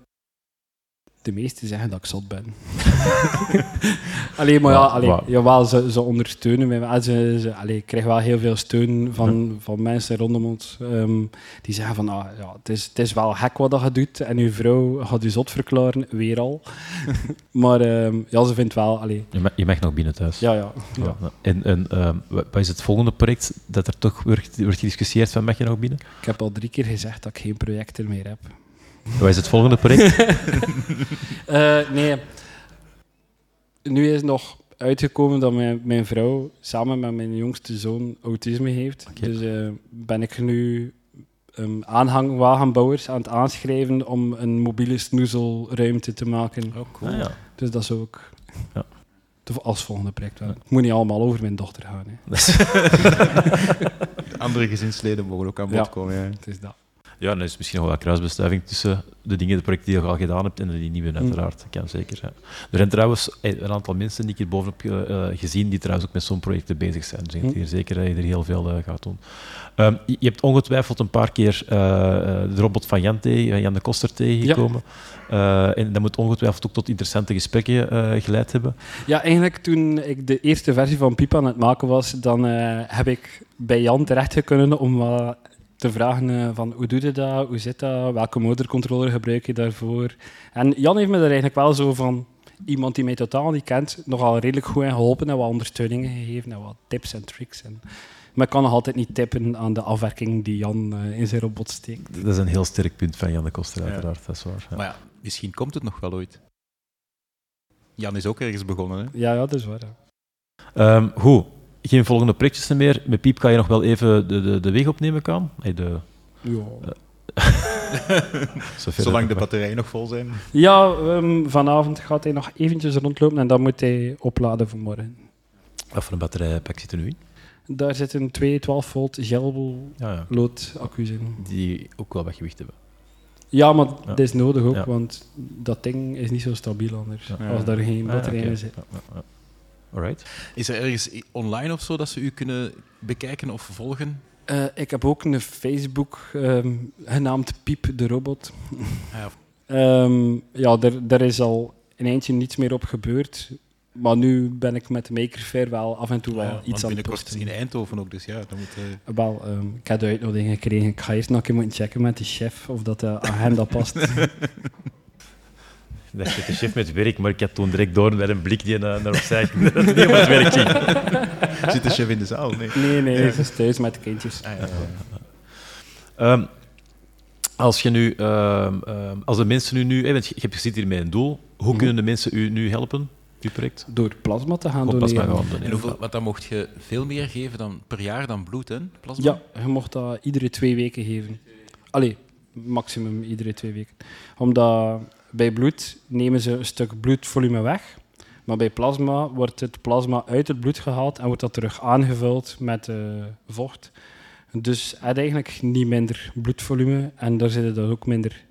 de meesten zeggen dat ik zot ben. Allee, maar ja, allee, jawel, ze, ze ondersteunen mij. maar Ze, ze, allee, ik krijg wel heel veel steun van, van mensen rondom ons. ehm, die zeggen van, ah, ja, het, is, het is wel gek wat dat je doet. En uw vrouw gaat u zot verklaren, weer al. maar ehm, ja, ze vindt wel... Allee, je, mag, je mag nog binnen thuis. ja, ja. ja. Ja. En, en ehm, wa- wat is het volgende project dat er toch wordt, wordt gediscussieerd van mag je nog binnen? Ik heb al drie keer gezegd dat ik geen projecten meer heb. Wat is het volgende project? Eh, nee. Nu is nog uitgekomen dat mijn, mijn vrouw samen met mijn jongste zoon autisme heeft. Dus eh, ben ik nu um, aanhangwagenbouwers aan het aanschrijven om een mobiele snoezelruimte te maken. Oh, cool. Ah, ja. Dus dat is ook... als volgende project. wel. Het moet niet allemaal over mijn dochter gaan. Hè. Andere gezinsleden mogen ook aan bod Ja. komen. Ja. Het is dat. Ja, dan is misschien nog wel kruisbestuiving tussen de dingen, de projecten die je al gedaan hebt en die nieuwe, uiteraard. Dat kan zeker. Ja. Er zijn trouwens eh, een aantal mensen die ik hier bovenop eh, gezien, die trouwens ook met zo'n projecten bezig zijn. Dus ik denk hier zeker dat je er heel veel eh, gaat doen. Ehm, je hebt ongetwijfeld een paar keer de robot van Jan, tegen, Jan de Koster tegengekomen. En dat moet ongetwijfeld ook tot interessante gesprekken geleid hebben. Ja, eigenlijk toen ik de eerste versie van Piep aan het maken was, dan heb ik bij Jan terecht kunnen om wat te vragen eh, van hoe doe je dat, hoe zit dat, welke motorcontroller gebruik je daarvoor. En Jan heeft me daar eigenlijk wel zo van iemand die mij totaal niet kent, nogal redelijk goed in geholpen en wat ondersteuningen gegeven en wat tips en tricks. En, maar ik kan nog altijd niet tippen aan de afwerking die Jan eh, in zijn robot steekt. Dat is een heel sterk punt van Jan de Koster, Ja. uiteraard. Dat is waar. ja. Maar ja, misschien komt het nog wel ooit. Jan is ook ergens begonnen. Hè? Ja, ja, dat is waar. ja. Ehm, goed, geen volgende projectjes meer. Met Piep kan je nog wel even de, de, de weg opnemen, kan? Hey, de, Ja. zover Zolang de batterijen nog vol zijn. Ja, ehm, vanavond gaat hij nog eventjes rondlopen en dan moet hij opladen voor morgen. Wat voor een batterijpak zit er nu in? Daar zitten twee 12 volt Ja, ja. accu's in. Die ook wel wat gewicht hebben. Ja, maar Ja. dat is nodig ook, Ja. want dat ding is niet zo stabiel anders. Ja. Als daar geen Ah, batterij oké. in zit. Alright. Is er ergens online of zo dat ze u kunnen bekijken of volgen? Eh, ik heb ook een Facebook ehm, genaamd Piep de Robot. Ja, Ehm, ja, daar, daar is al een eindje niets meer op gebeurd. Maar nu ben ik met de Maker Faire wel af en toe wel Ja, want iets aan het binnenkort in Eindhoven ook, dus ja, dan moet... eh, Wel, ehm, ik heb de uitnodiging gekregen. Ik ga eerst nog een keer moeten checken met de chef of dat de agenda past. Dat is de chef met werk, maar ik had toen direct door met een blik die naar, naar opzij ging. Dat het niet om het werk ging. Zit de chef in de zaal? Nee. nee, nee, ze is thuis met de kindjes. Ah, ja. Ehm, als je nu, ehm, ehm, als de mensen nu, nu hè, want je, je zit hier met een doel, hoe Mhm. kunnen de mensen u nu helpen, uw project? Door plasma te doneren. gaan doneren. En hoeveel, want dan mocht je veel meer geven dan per jaar dan bloed, hè? Plasma? Ja, je mocht dat iedere twee weken geven. Allee, maximum iedere twee weken. Omdat bij bloed nemen ze een stuk bloedvolume weg. Maar bij plasma wordt het plasma uit het bloed gehaald en wordt dat terug aangevuld met eh, vocht. Dus het eigenlijk niet minder bloedvolume en daar zit het dan ook minder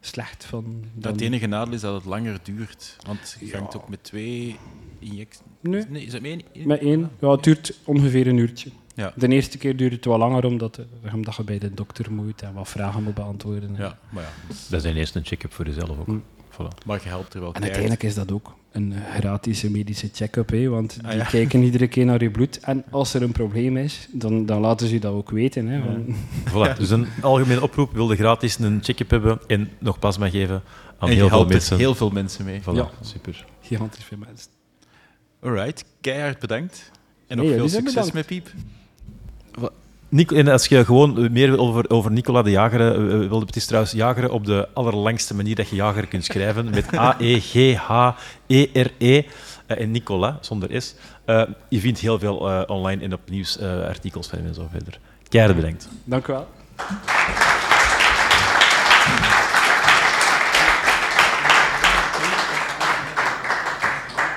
slecht van. Dan... Het enige nadeel is dat het langer duurt. Want je hangt ook met twee injecties. Nee, Nee, is het met één? met één. Ja, het duurt ongeveer een uurtje. Ja. De eerste keer duurt het wel langer omdat, eh, omdat je bij de dokter moet en wat vragen moet beantwoorden. Ja, maar ja. Dat is eerst een check-up voor jezelf ook. Hm. Voilà. Maar je helpt er wel En uiteindelijk is dat ook een gratis medische check-up, hè, want Ah, die ja. kijken iedere keer naar je bloed. En als er een probleem is, dan, dan laten ze je dat ook weten. Hè, van- Voilà. Dus een algemene oproep, wilde gratis een check-up hebben en nog plasma geven aan en je heel veel mensen. heel veel mensen mee. Voilà, Ja. super. Gigantisch veel mensen. Alright, keihard bedankt. En nog Nee, veel succes bedankt. met Piep. Nico, en als je gewoon meer over, over Nicola de Jager eh, wilde, het is trouwens Jager op de allerlangste manier dat je Jager kunt schrijven, met E A-E-G-H-E-R-E eh, en Nicola, zonder S. Eh, je vindt heel veel eh, online en op nieuwsartikels van hem en zo verder. Keihard bedankt. Dank u wel.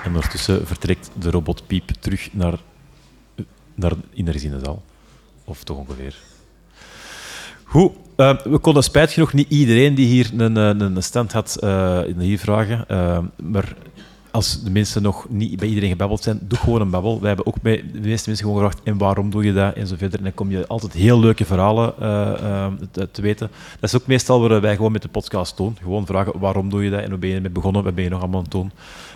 En ondertussen vertrekt de robot Piep terug naar, naar in de rezinezaal. Of toch ongeveer. Goed, eh, we konden spijt genoeg niet iedereen die hier een, een, een stand had eh, hier vragen. Eh, maar als de mensen nog niet bij iedereen gebabbeld zijn, doe gewoon een babbel. Wij hebben ook bij de meeste mensen gewoon gevraagd, en waarom doe je dat, en zo verder. En dan kom je altijd heel leuke verhalen eh, eh, te, te weten. Dat is ook meestal waar wij gewoon met de podcast doen. Gewoon vragen, waarom doe je dat, en hoe ben je ermee begonnen, wat ben je nog allemaal aan het doen.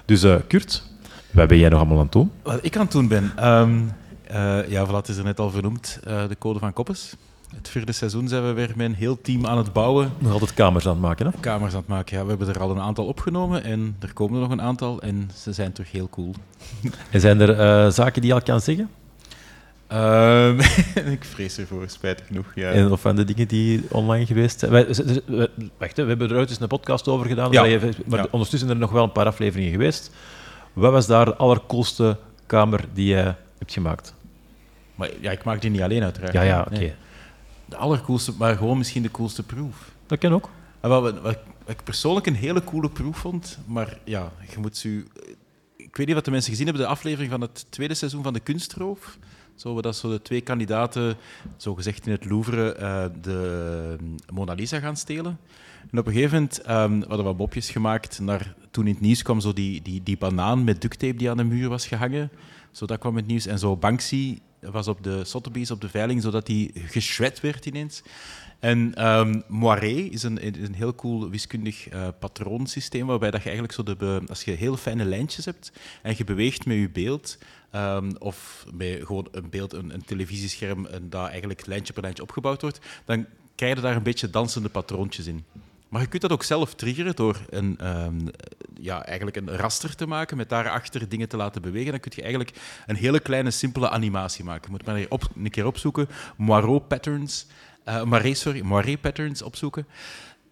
Dus eh, Kurt, wat ben jij nog allemaal aan het doen? Wat ik aan het doen ben. ehm eh ja, het is er net al vernoemd. eh, de Code van Koppes. Het vierde seizoen zijn we weer met een heel team aan het bouwen. Nog altijd kamers aan het maken, hè? Kamers aan het maken. Ja, we hebben er al een aantal opgenomen en er komen er nog een aantal. En ze zijn toch heel cool. En zijn er eh, zaken die je al kan zeggen? Ehm, ik vrees ervoor, spijtig genoeg. Ja. En, of van de dingen die online geweest zijn? Wij, wacht, we hebben er ooit eens een podcast over gedaan, Ja. je- maar Ja. ondertussen zijn er nog wel een paar afleveringen geweest. Wat was daar de allercoolste kamer die je hebt gemaakt? Maar ja, ik maak die niet alleen uiteraard. Ja, ja, oké. Nee. De allercoolste, maar gewoon misschien de coolste proef. Dat kan ook. En wat, wat, wat ik persoonlijk een hele coole proef vond, maar ja, je moet ze... Ik weet niet wat de mensen gezien hebben, de aflevering van het tweede seizoen van de Kunstroof. Zo, dat zo de twee kandidaten, zo gezegd in het Louvre, uh, de Mona Lisa gaan stelen. En op een gegeven moment um, hadden we wat mopjes gemaakt naar toen in het nieuws kwam zo die, die, die banaan met ducttape die aan de muur was gehangen. Zo, dat kwam het nieuws. En zo Banksy was op de Sotheby's op de veiling, zodat die geschwet werd ineens. En um, Moiré is een, een heel cool wiskundig uh, patroonsysteem, waarbij dat je eigenlijk zo de, als je heel fijne lijntjes hebt en je beweegt met je beeld, um, of met gewoon een beeld, een, een televisiescherm, en dat eigenlijk lijntje per lijntje opgebouwd wordt, dan krijg je daar een beetje dansende patroontjes in. Maar je kunt dat ook zelf triggeren door een, um, ja, eigenlijk een raster te maken, met daarachter dingen te laten bewegen. Dan kun je eigenlijk een hele kleine, simpele animatie maken. Je moet maar een keer opzoeken. Moirot patterns. Uh, Moiré, sorry, Moiré patterns opzoeken.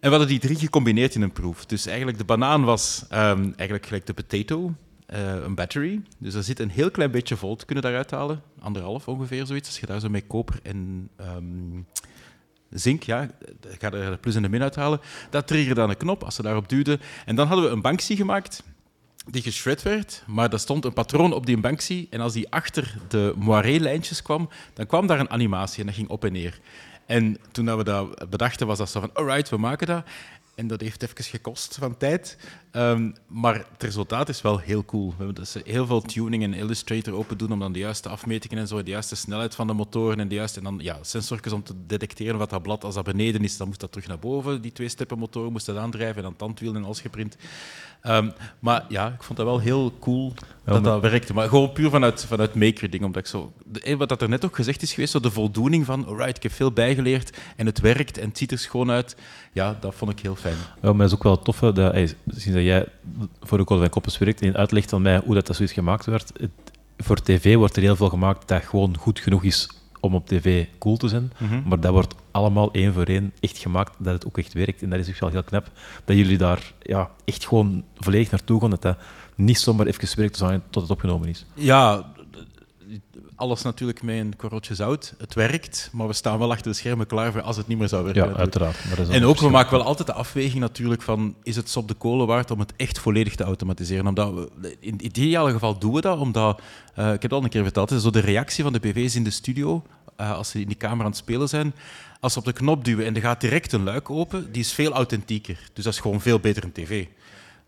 En we hadden die drie gecombineerd in een proef. Dus eigenlijk de banaan was um, eigenlijk gelijk de potato, uh, een battery. Dus er zit een heel klein beetje volt kunnen daaruit halen. Anderhalf ongeveer zoiets. Als je daar zo met koper en um, zink, ja, ik ga er plus en de min uithalen. Dat triggerde dan een knop als ze daarop duwden. En dan hadden we een Banksy gemaakt die geschred werd, maar er stond een patroon op die Banksy. En als die achter de moiré-lijntjes kwam, dan kwam daar een animatie en dat ging op en neer. En toen we dat bedachten, was dat zo van, alright, we maken dat. En dat heeft even gekost van tijd. Um, maar het resultaat is wel heel cool. We hebben dus heel veel tuning en Illustrator open doen om dan de juiste afmetingen en zo, de juiste snelheid van de motoren en de juiste... En dan ja, sensorjes om te detecteren wat dat blad, als dat beneden is, dan moest dat terug naar boven. Die twee steppen motoren moesten dat aandrijven en dan tandwielen en alles geprint. Um, maar ja, ik vond dat wel heel cool dat dat werkte. Maar gewoon puur vanuit, vanuit maker-ding. Omdat ik zo... De, wat dat er net ook gezegd is geweest, zo de voldoening van alright, ik heb veel bijgeleerd en het werkt en het ziet er schoon uit. Ja, dat vond ik heel fijn. Ja, maar het is ook wel tof dat, hey, sinds dat jij voor de Code van Koppes werkt en uitlegt aan mij hoe dat, dat zoiets gemaakt werd. Het, voor tv wordt er heel veel gemaakt dat gewoon goed genoeg is om op tv cool te zijn. Mm Maar dat wordt allemaal één voor één echt gemaakt dat het ook echt werkt. En dat is ook wel heel knap dat jullie daar ja, echt gewoon volledig naartoe gaan. Dat dat niet zomaar even werkt tot het opgenomen is. Ja, alles natuurlijk met een korreltje zout. Het werkt, maar we staan wel achter de schermen klaar voor als het niet meer zou werken. Ja, uiteraard. en ook, we maken wel altijd de afweging natuurlijk van, is het op de kolen waard om het echt volledig te automatiseren? Omdat we, in het ideale geval doen we dat, omdat, uh, ik heb het al een keer verteld, zo de reactie van de BV's in de studio, uh, als ze in die kamer aan het spelen zijn, als ze op de knop duwen en er gaat direct een luik open, die is veel authentieker. Dus dat is gewoon veel beter in tv.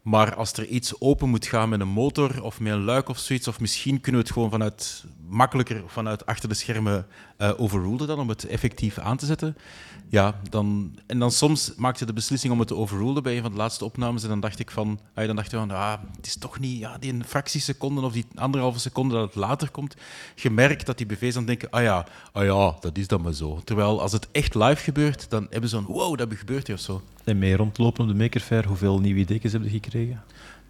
Maar als er iets open moet gaan met een motor of met een luik of zoiets, of misschien kunnen we het gewoon vanuit makkelijker vanuit achter de schermen uh, overrulen dan om het effectief aan te zetten. Ja, dan, en dan soms maakte de beslissing om het te overrulen bij een van de laatste opnames. En dan dacht ik van, ah, dan dacht je van ah, het is toch niet ja, die een fractieseconde of die anderhalve seconde dat het later komt. Je merkt dat die BV's dan denken, ah ja, ah ja, dat is dan maar zo. Terwijl als het echt live gebeurt, dan hebben ze een wow, dat gebeurt hier of zo. En mee rondlopen op de Maker Fair, hoeveel nieuwe ideeën hebben je gekregen?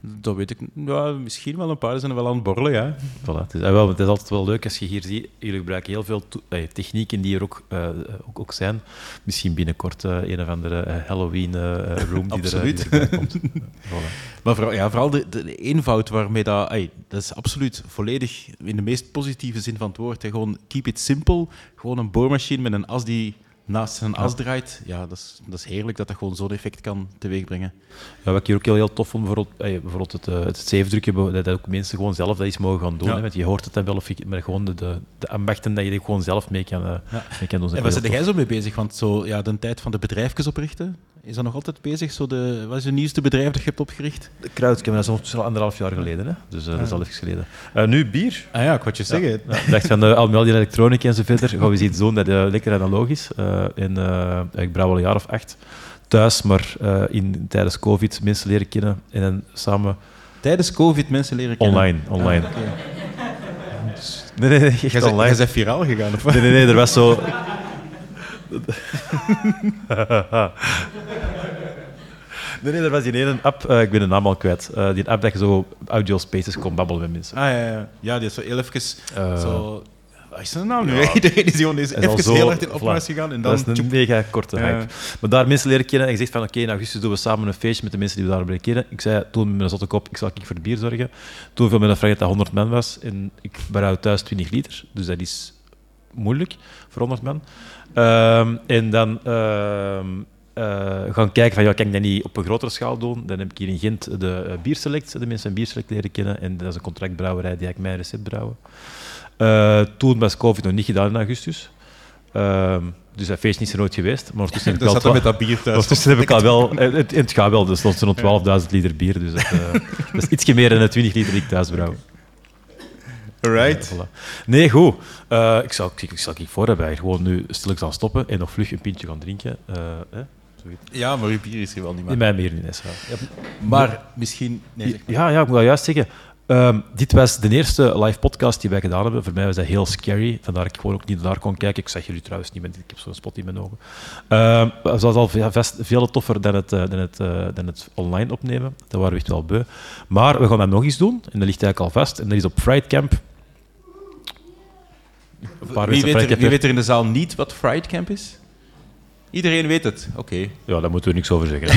Dat weet ik ja, misschien wel een paar zijn wel aan het borrelen. Ja. Voilà, het, is, ah, wel, het is altijd wel leuk als je hier ziet. Jullie gebruiken heel veel eh, technieken die er ook, uh, ook, ook, zijn. Misschien binnenkort uh, een of andere Halloween-room die, er, die komt. voilà. Maar vooral, ja, vooral de, de, eenvoud waarmee dat... Dat is absoluut volledig in de meest positieve zin van het woord. Hè. Gewoon keep it simple. Gewoon een boormachine met een as die naast zijn as draait, ja, dat is, dat is heerlijk dat dat gewoon zo'n effect kan teweegbrengen. Ja, wat ik hier ook heel, heel tof vond, bijvoorbeeld, eh, bijvoorbeeld het, uh, het zeefdrukje, dat ook mensen gewoon zelf dat iets mogen gaan doen. Hè, want je hoort het dan wel, of je, maar gewoon de, de, de ambachten dat je gewoon zelf mee kan, uh, ja. mee kan doen. En waar zit jij zo mee bezig? Want zo, ja, de tijd van de bedrijfjes oprichten, is dat nog altijd bezig? Zo de, wat is het nieuwste bedrijf dat je hebt opgericht? De Crowdcam, dat is al anderhalf jaar geleden. Hè? Dus uh, dat is al even geleden. Uh, nu bier. Ah ja, ik wat je zeggen. Ja, ik dacht van uh, al die elektronica en zo verder, gaan we eens iets doen dat lekker analogisch. en ik brouw al een jaar of acht thuis, maar in, tijdens COVID mensen leren kennen en dan samen... Tijdens COVID mensen leren kennen? Online, online. Ah, okay. Nee, nee, nee, echt jij online. Jij bent viraal gegaan, of Nee, nee, nee, er was zo... nee, nee, er was die ene app, uh, ik ben de naam al kwijt. Uh, die app dat je zo audio spaces kon babbelen met mensen. Ah ja, ja. ja die is zo heel even uh, zo. Wat is zijn naam nu? Ja. Iedereen is gewoon even zo, heel hard in opnames gegaan. En dan dat is een mega korte hype. Maar daar mensen leren kennen en gezegd van oké, okay, in augustus doen we samen een feestje met de mensen die we daar leren kennen. Ik zei toen met mijn zotte kop, ik zal ik voor het bier zorgen. Toen viel me een vraag dat dat 100 man was en ik berouw thuis 20 liter. Dus dat is moeilijk voor 100 man. Um, en dan um, eh, gaan kijken van, ja, kan ik dat niet op een grotere schaal doen? Dan heb ik hier in Gent de uh, Bierselect, de mensen van Bierselect leren kennen. En dat is een contractbrouwerij die ik mijn recept brouwen. Uh, toen was COVID nog niet gedaan in augustus. Uh, dus dat feest is er nooit geweest. Maar ondertussen heb ik wel... met dat bier thuis. Ondertussen heb ik al wel... Het, het gaat wel, dus stond rond 12.000 liter bier. Dus dat, dat is ietsje meer dan de 20 liter die ik thuis brouw. Ja, voilà. Nee, goed. Uh, ik zal ik, ik, zal ik voor hebben. Gewoon nu stilletjes aan stoppen en nog vlug een pintje gaan drinken. Uh, hè? Ja, maar uw bier is hier wel niet meer. In mijn bier niet, is ja. Maar misschien... Nee, ja, ja, ik moet wel juist zeggen. Um, dit was de eerste live podcast die wij gedaan hebben. Voor mij was dat heel scary. Vandaar dat ik gewoon ook niet naar kon kijken. Ik zag jullie trouwens niet, met, ik heb zo'n spot in mijn ogen. Um, dat was al veel, veel toffer dan het, uh, dan, het, uh, dan het online opnemen. Dat waren we echt wel beu. Maar we gaan dat nog eens doen. En dat ligt eigenlijk al vast. En dat is op Fright Camp. Wie weet, er, wie weet er in de zaal niet wat Fright Camp is? Iedereen weet het. Oké. Okay. Ja, daar moeten we niks over zeggen.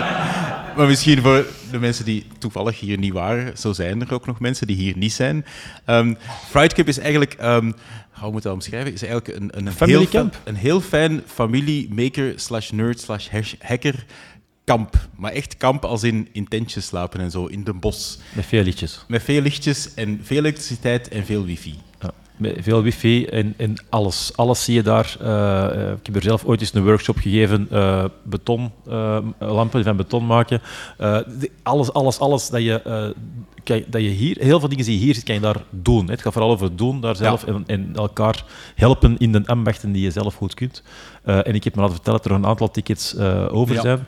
maar misschien voor de mensen die toevallig hier niet waren, zo zijn er ook nog mensen die hier niet zijn. Um, Fright Camp is eigenlijk, um, hoe moet ik dat omschrijven, is eigenlijk een, een, Family heel, camp? een heel fijn familie maker slash nerd slash hacker kamp. Maar echt kamp als in in tentjes slapen en zo, in de bos. Met veel lichtjes. Met veel lichtjes en veel elektriciteit en veel wifi. Veel wifi en, en alles. Alles zie je daar. Uh, ik heb er zelf ooit eens een workshop gegeven, uh, beton, uh, lampen van beton maken. De, alles, alles, alles dat je, kan, dat je hier, heel veel dingen die je hier ziet, kan je daar doen. Het gaat vooral over doen daar zelf ja. en, en, elkaar helpen in de ambachten die je zelf goed kunt. en ik heb me laten vertellen dat er een aantal tickets over ja. zijn.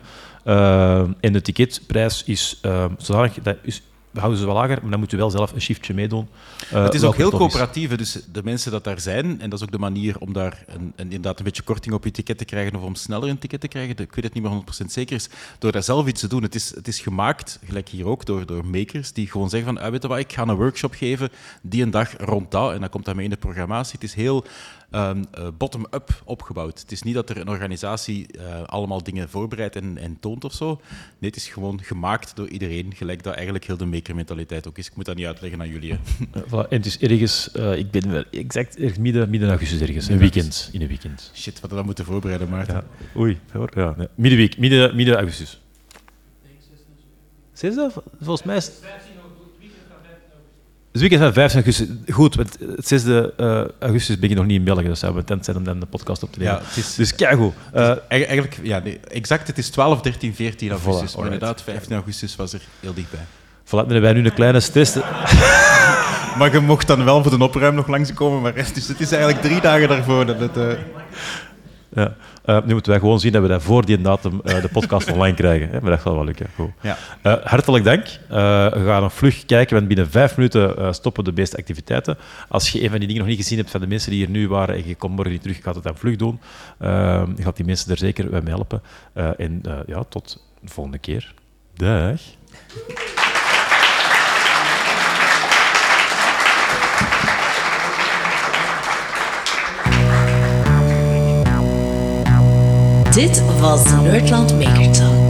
en de ticketprijs is zodanig, dat is we houden ze wel lager, maar dan moet je wel zelf een shiftje meedoen. Uh, het is ook heel coöperatief, dus de mensen dat daar zijn, en dat is ook de manier om daar een, een, inderdaad een beetje korting op je ticket te krijgen of om sneller een ticket te krijgen, ik weet het niet meer 100% zeker, is door daar zelf iets te doen. Het is, het is gemaakt, gelijk hier ook, door, door makers die gewoon zeggen van, ah, weet je wat, ik ga een workshop geven die een dag rond dat, en dan komt dat mee in de programmatie. Het is heel um, uh, bottom-up opgebouwd. Het is niet dat er een organisatie uh, allemaal dingen voorbereidt en, en, toont of zo. Nee, het is gewoon gemaakt door iedereen, gelijk dat eigenlijk heel de maker-mentaliteit ook is. Ik moet dat niet uitleggen aan jullie. voilà. En het is ergens, uh, ik ben wel exact midden, midden augustus ergens, een weekend, in een weekend. Shit, wat we dan moeten voorbereiden, Maarten. Ja. Oei, hoor. Ja, nee. middenweek, midden, midden augustus. Zesde? Volgens mij is het... Dus weekend van 5 augustus. Goed, want het 6 uh, augustus ben je nog niet in België, dus we tent zijn om dan de podcast op te nemen. Ja, het is, dus kijk goed. Uh, eigenlijk, ja, nee, exact, het is 12, 13, 14 augustus. Voilà, maar inderdaad, 15 augustus was er heel dichtbij. Voilà, dan hebben wij nu een kleine stress. maar je mocht dan wel voor de opruim nog langskomen, maar dus het is eigenlijk drie dagen daarvoor dat het... Uh... Ja. Uh, nu moeten wij gewoon zien dat we dat voor die datum uh, de podcast online krijgen. Hè? Maar dat zal wel lukken. Goed. Ja. Uh, hartelijk dank. we gaan nog vlug kijken, want binnen vijf minuten stoppen de meeste activiteiten. Als je een van die dingen nog niet gezien hebt van de mensen die hier nu waren en je komt morgen niet terug, gaat het dan vlug doen. je gaat die mensen er zeker bij helpen. en ja, tot de volgende keer. Dag. Dit was Nerdland Maker Talk.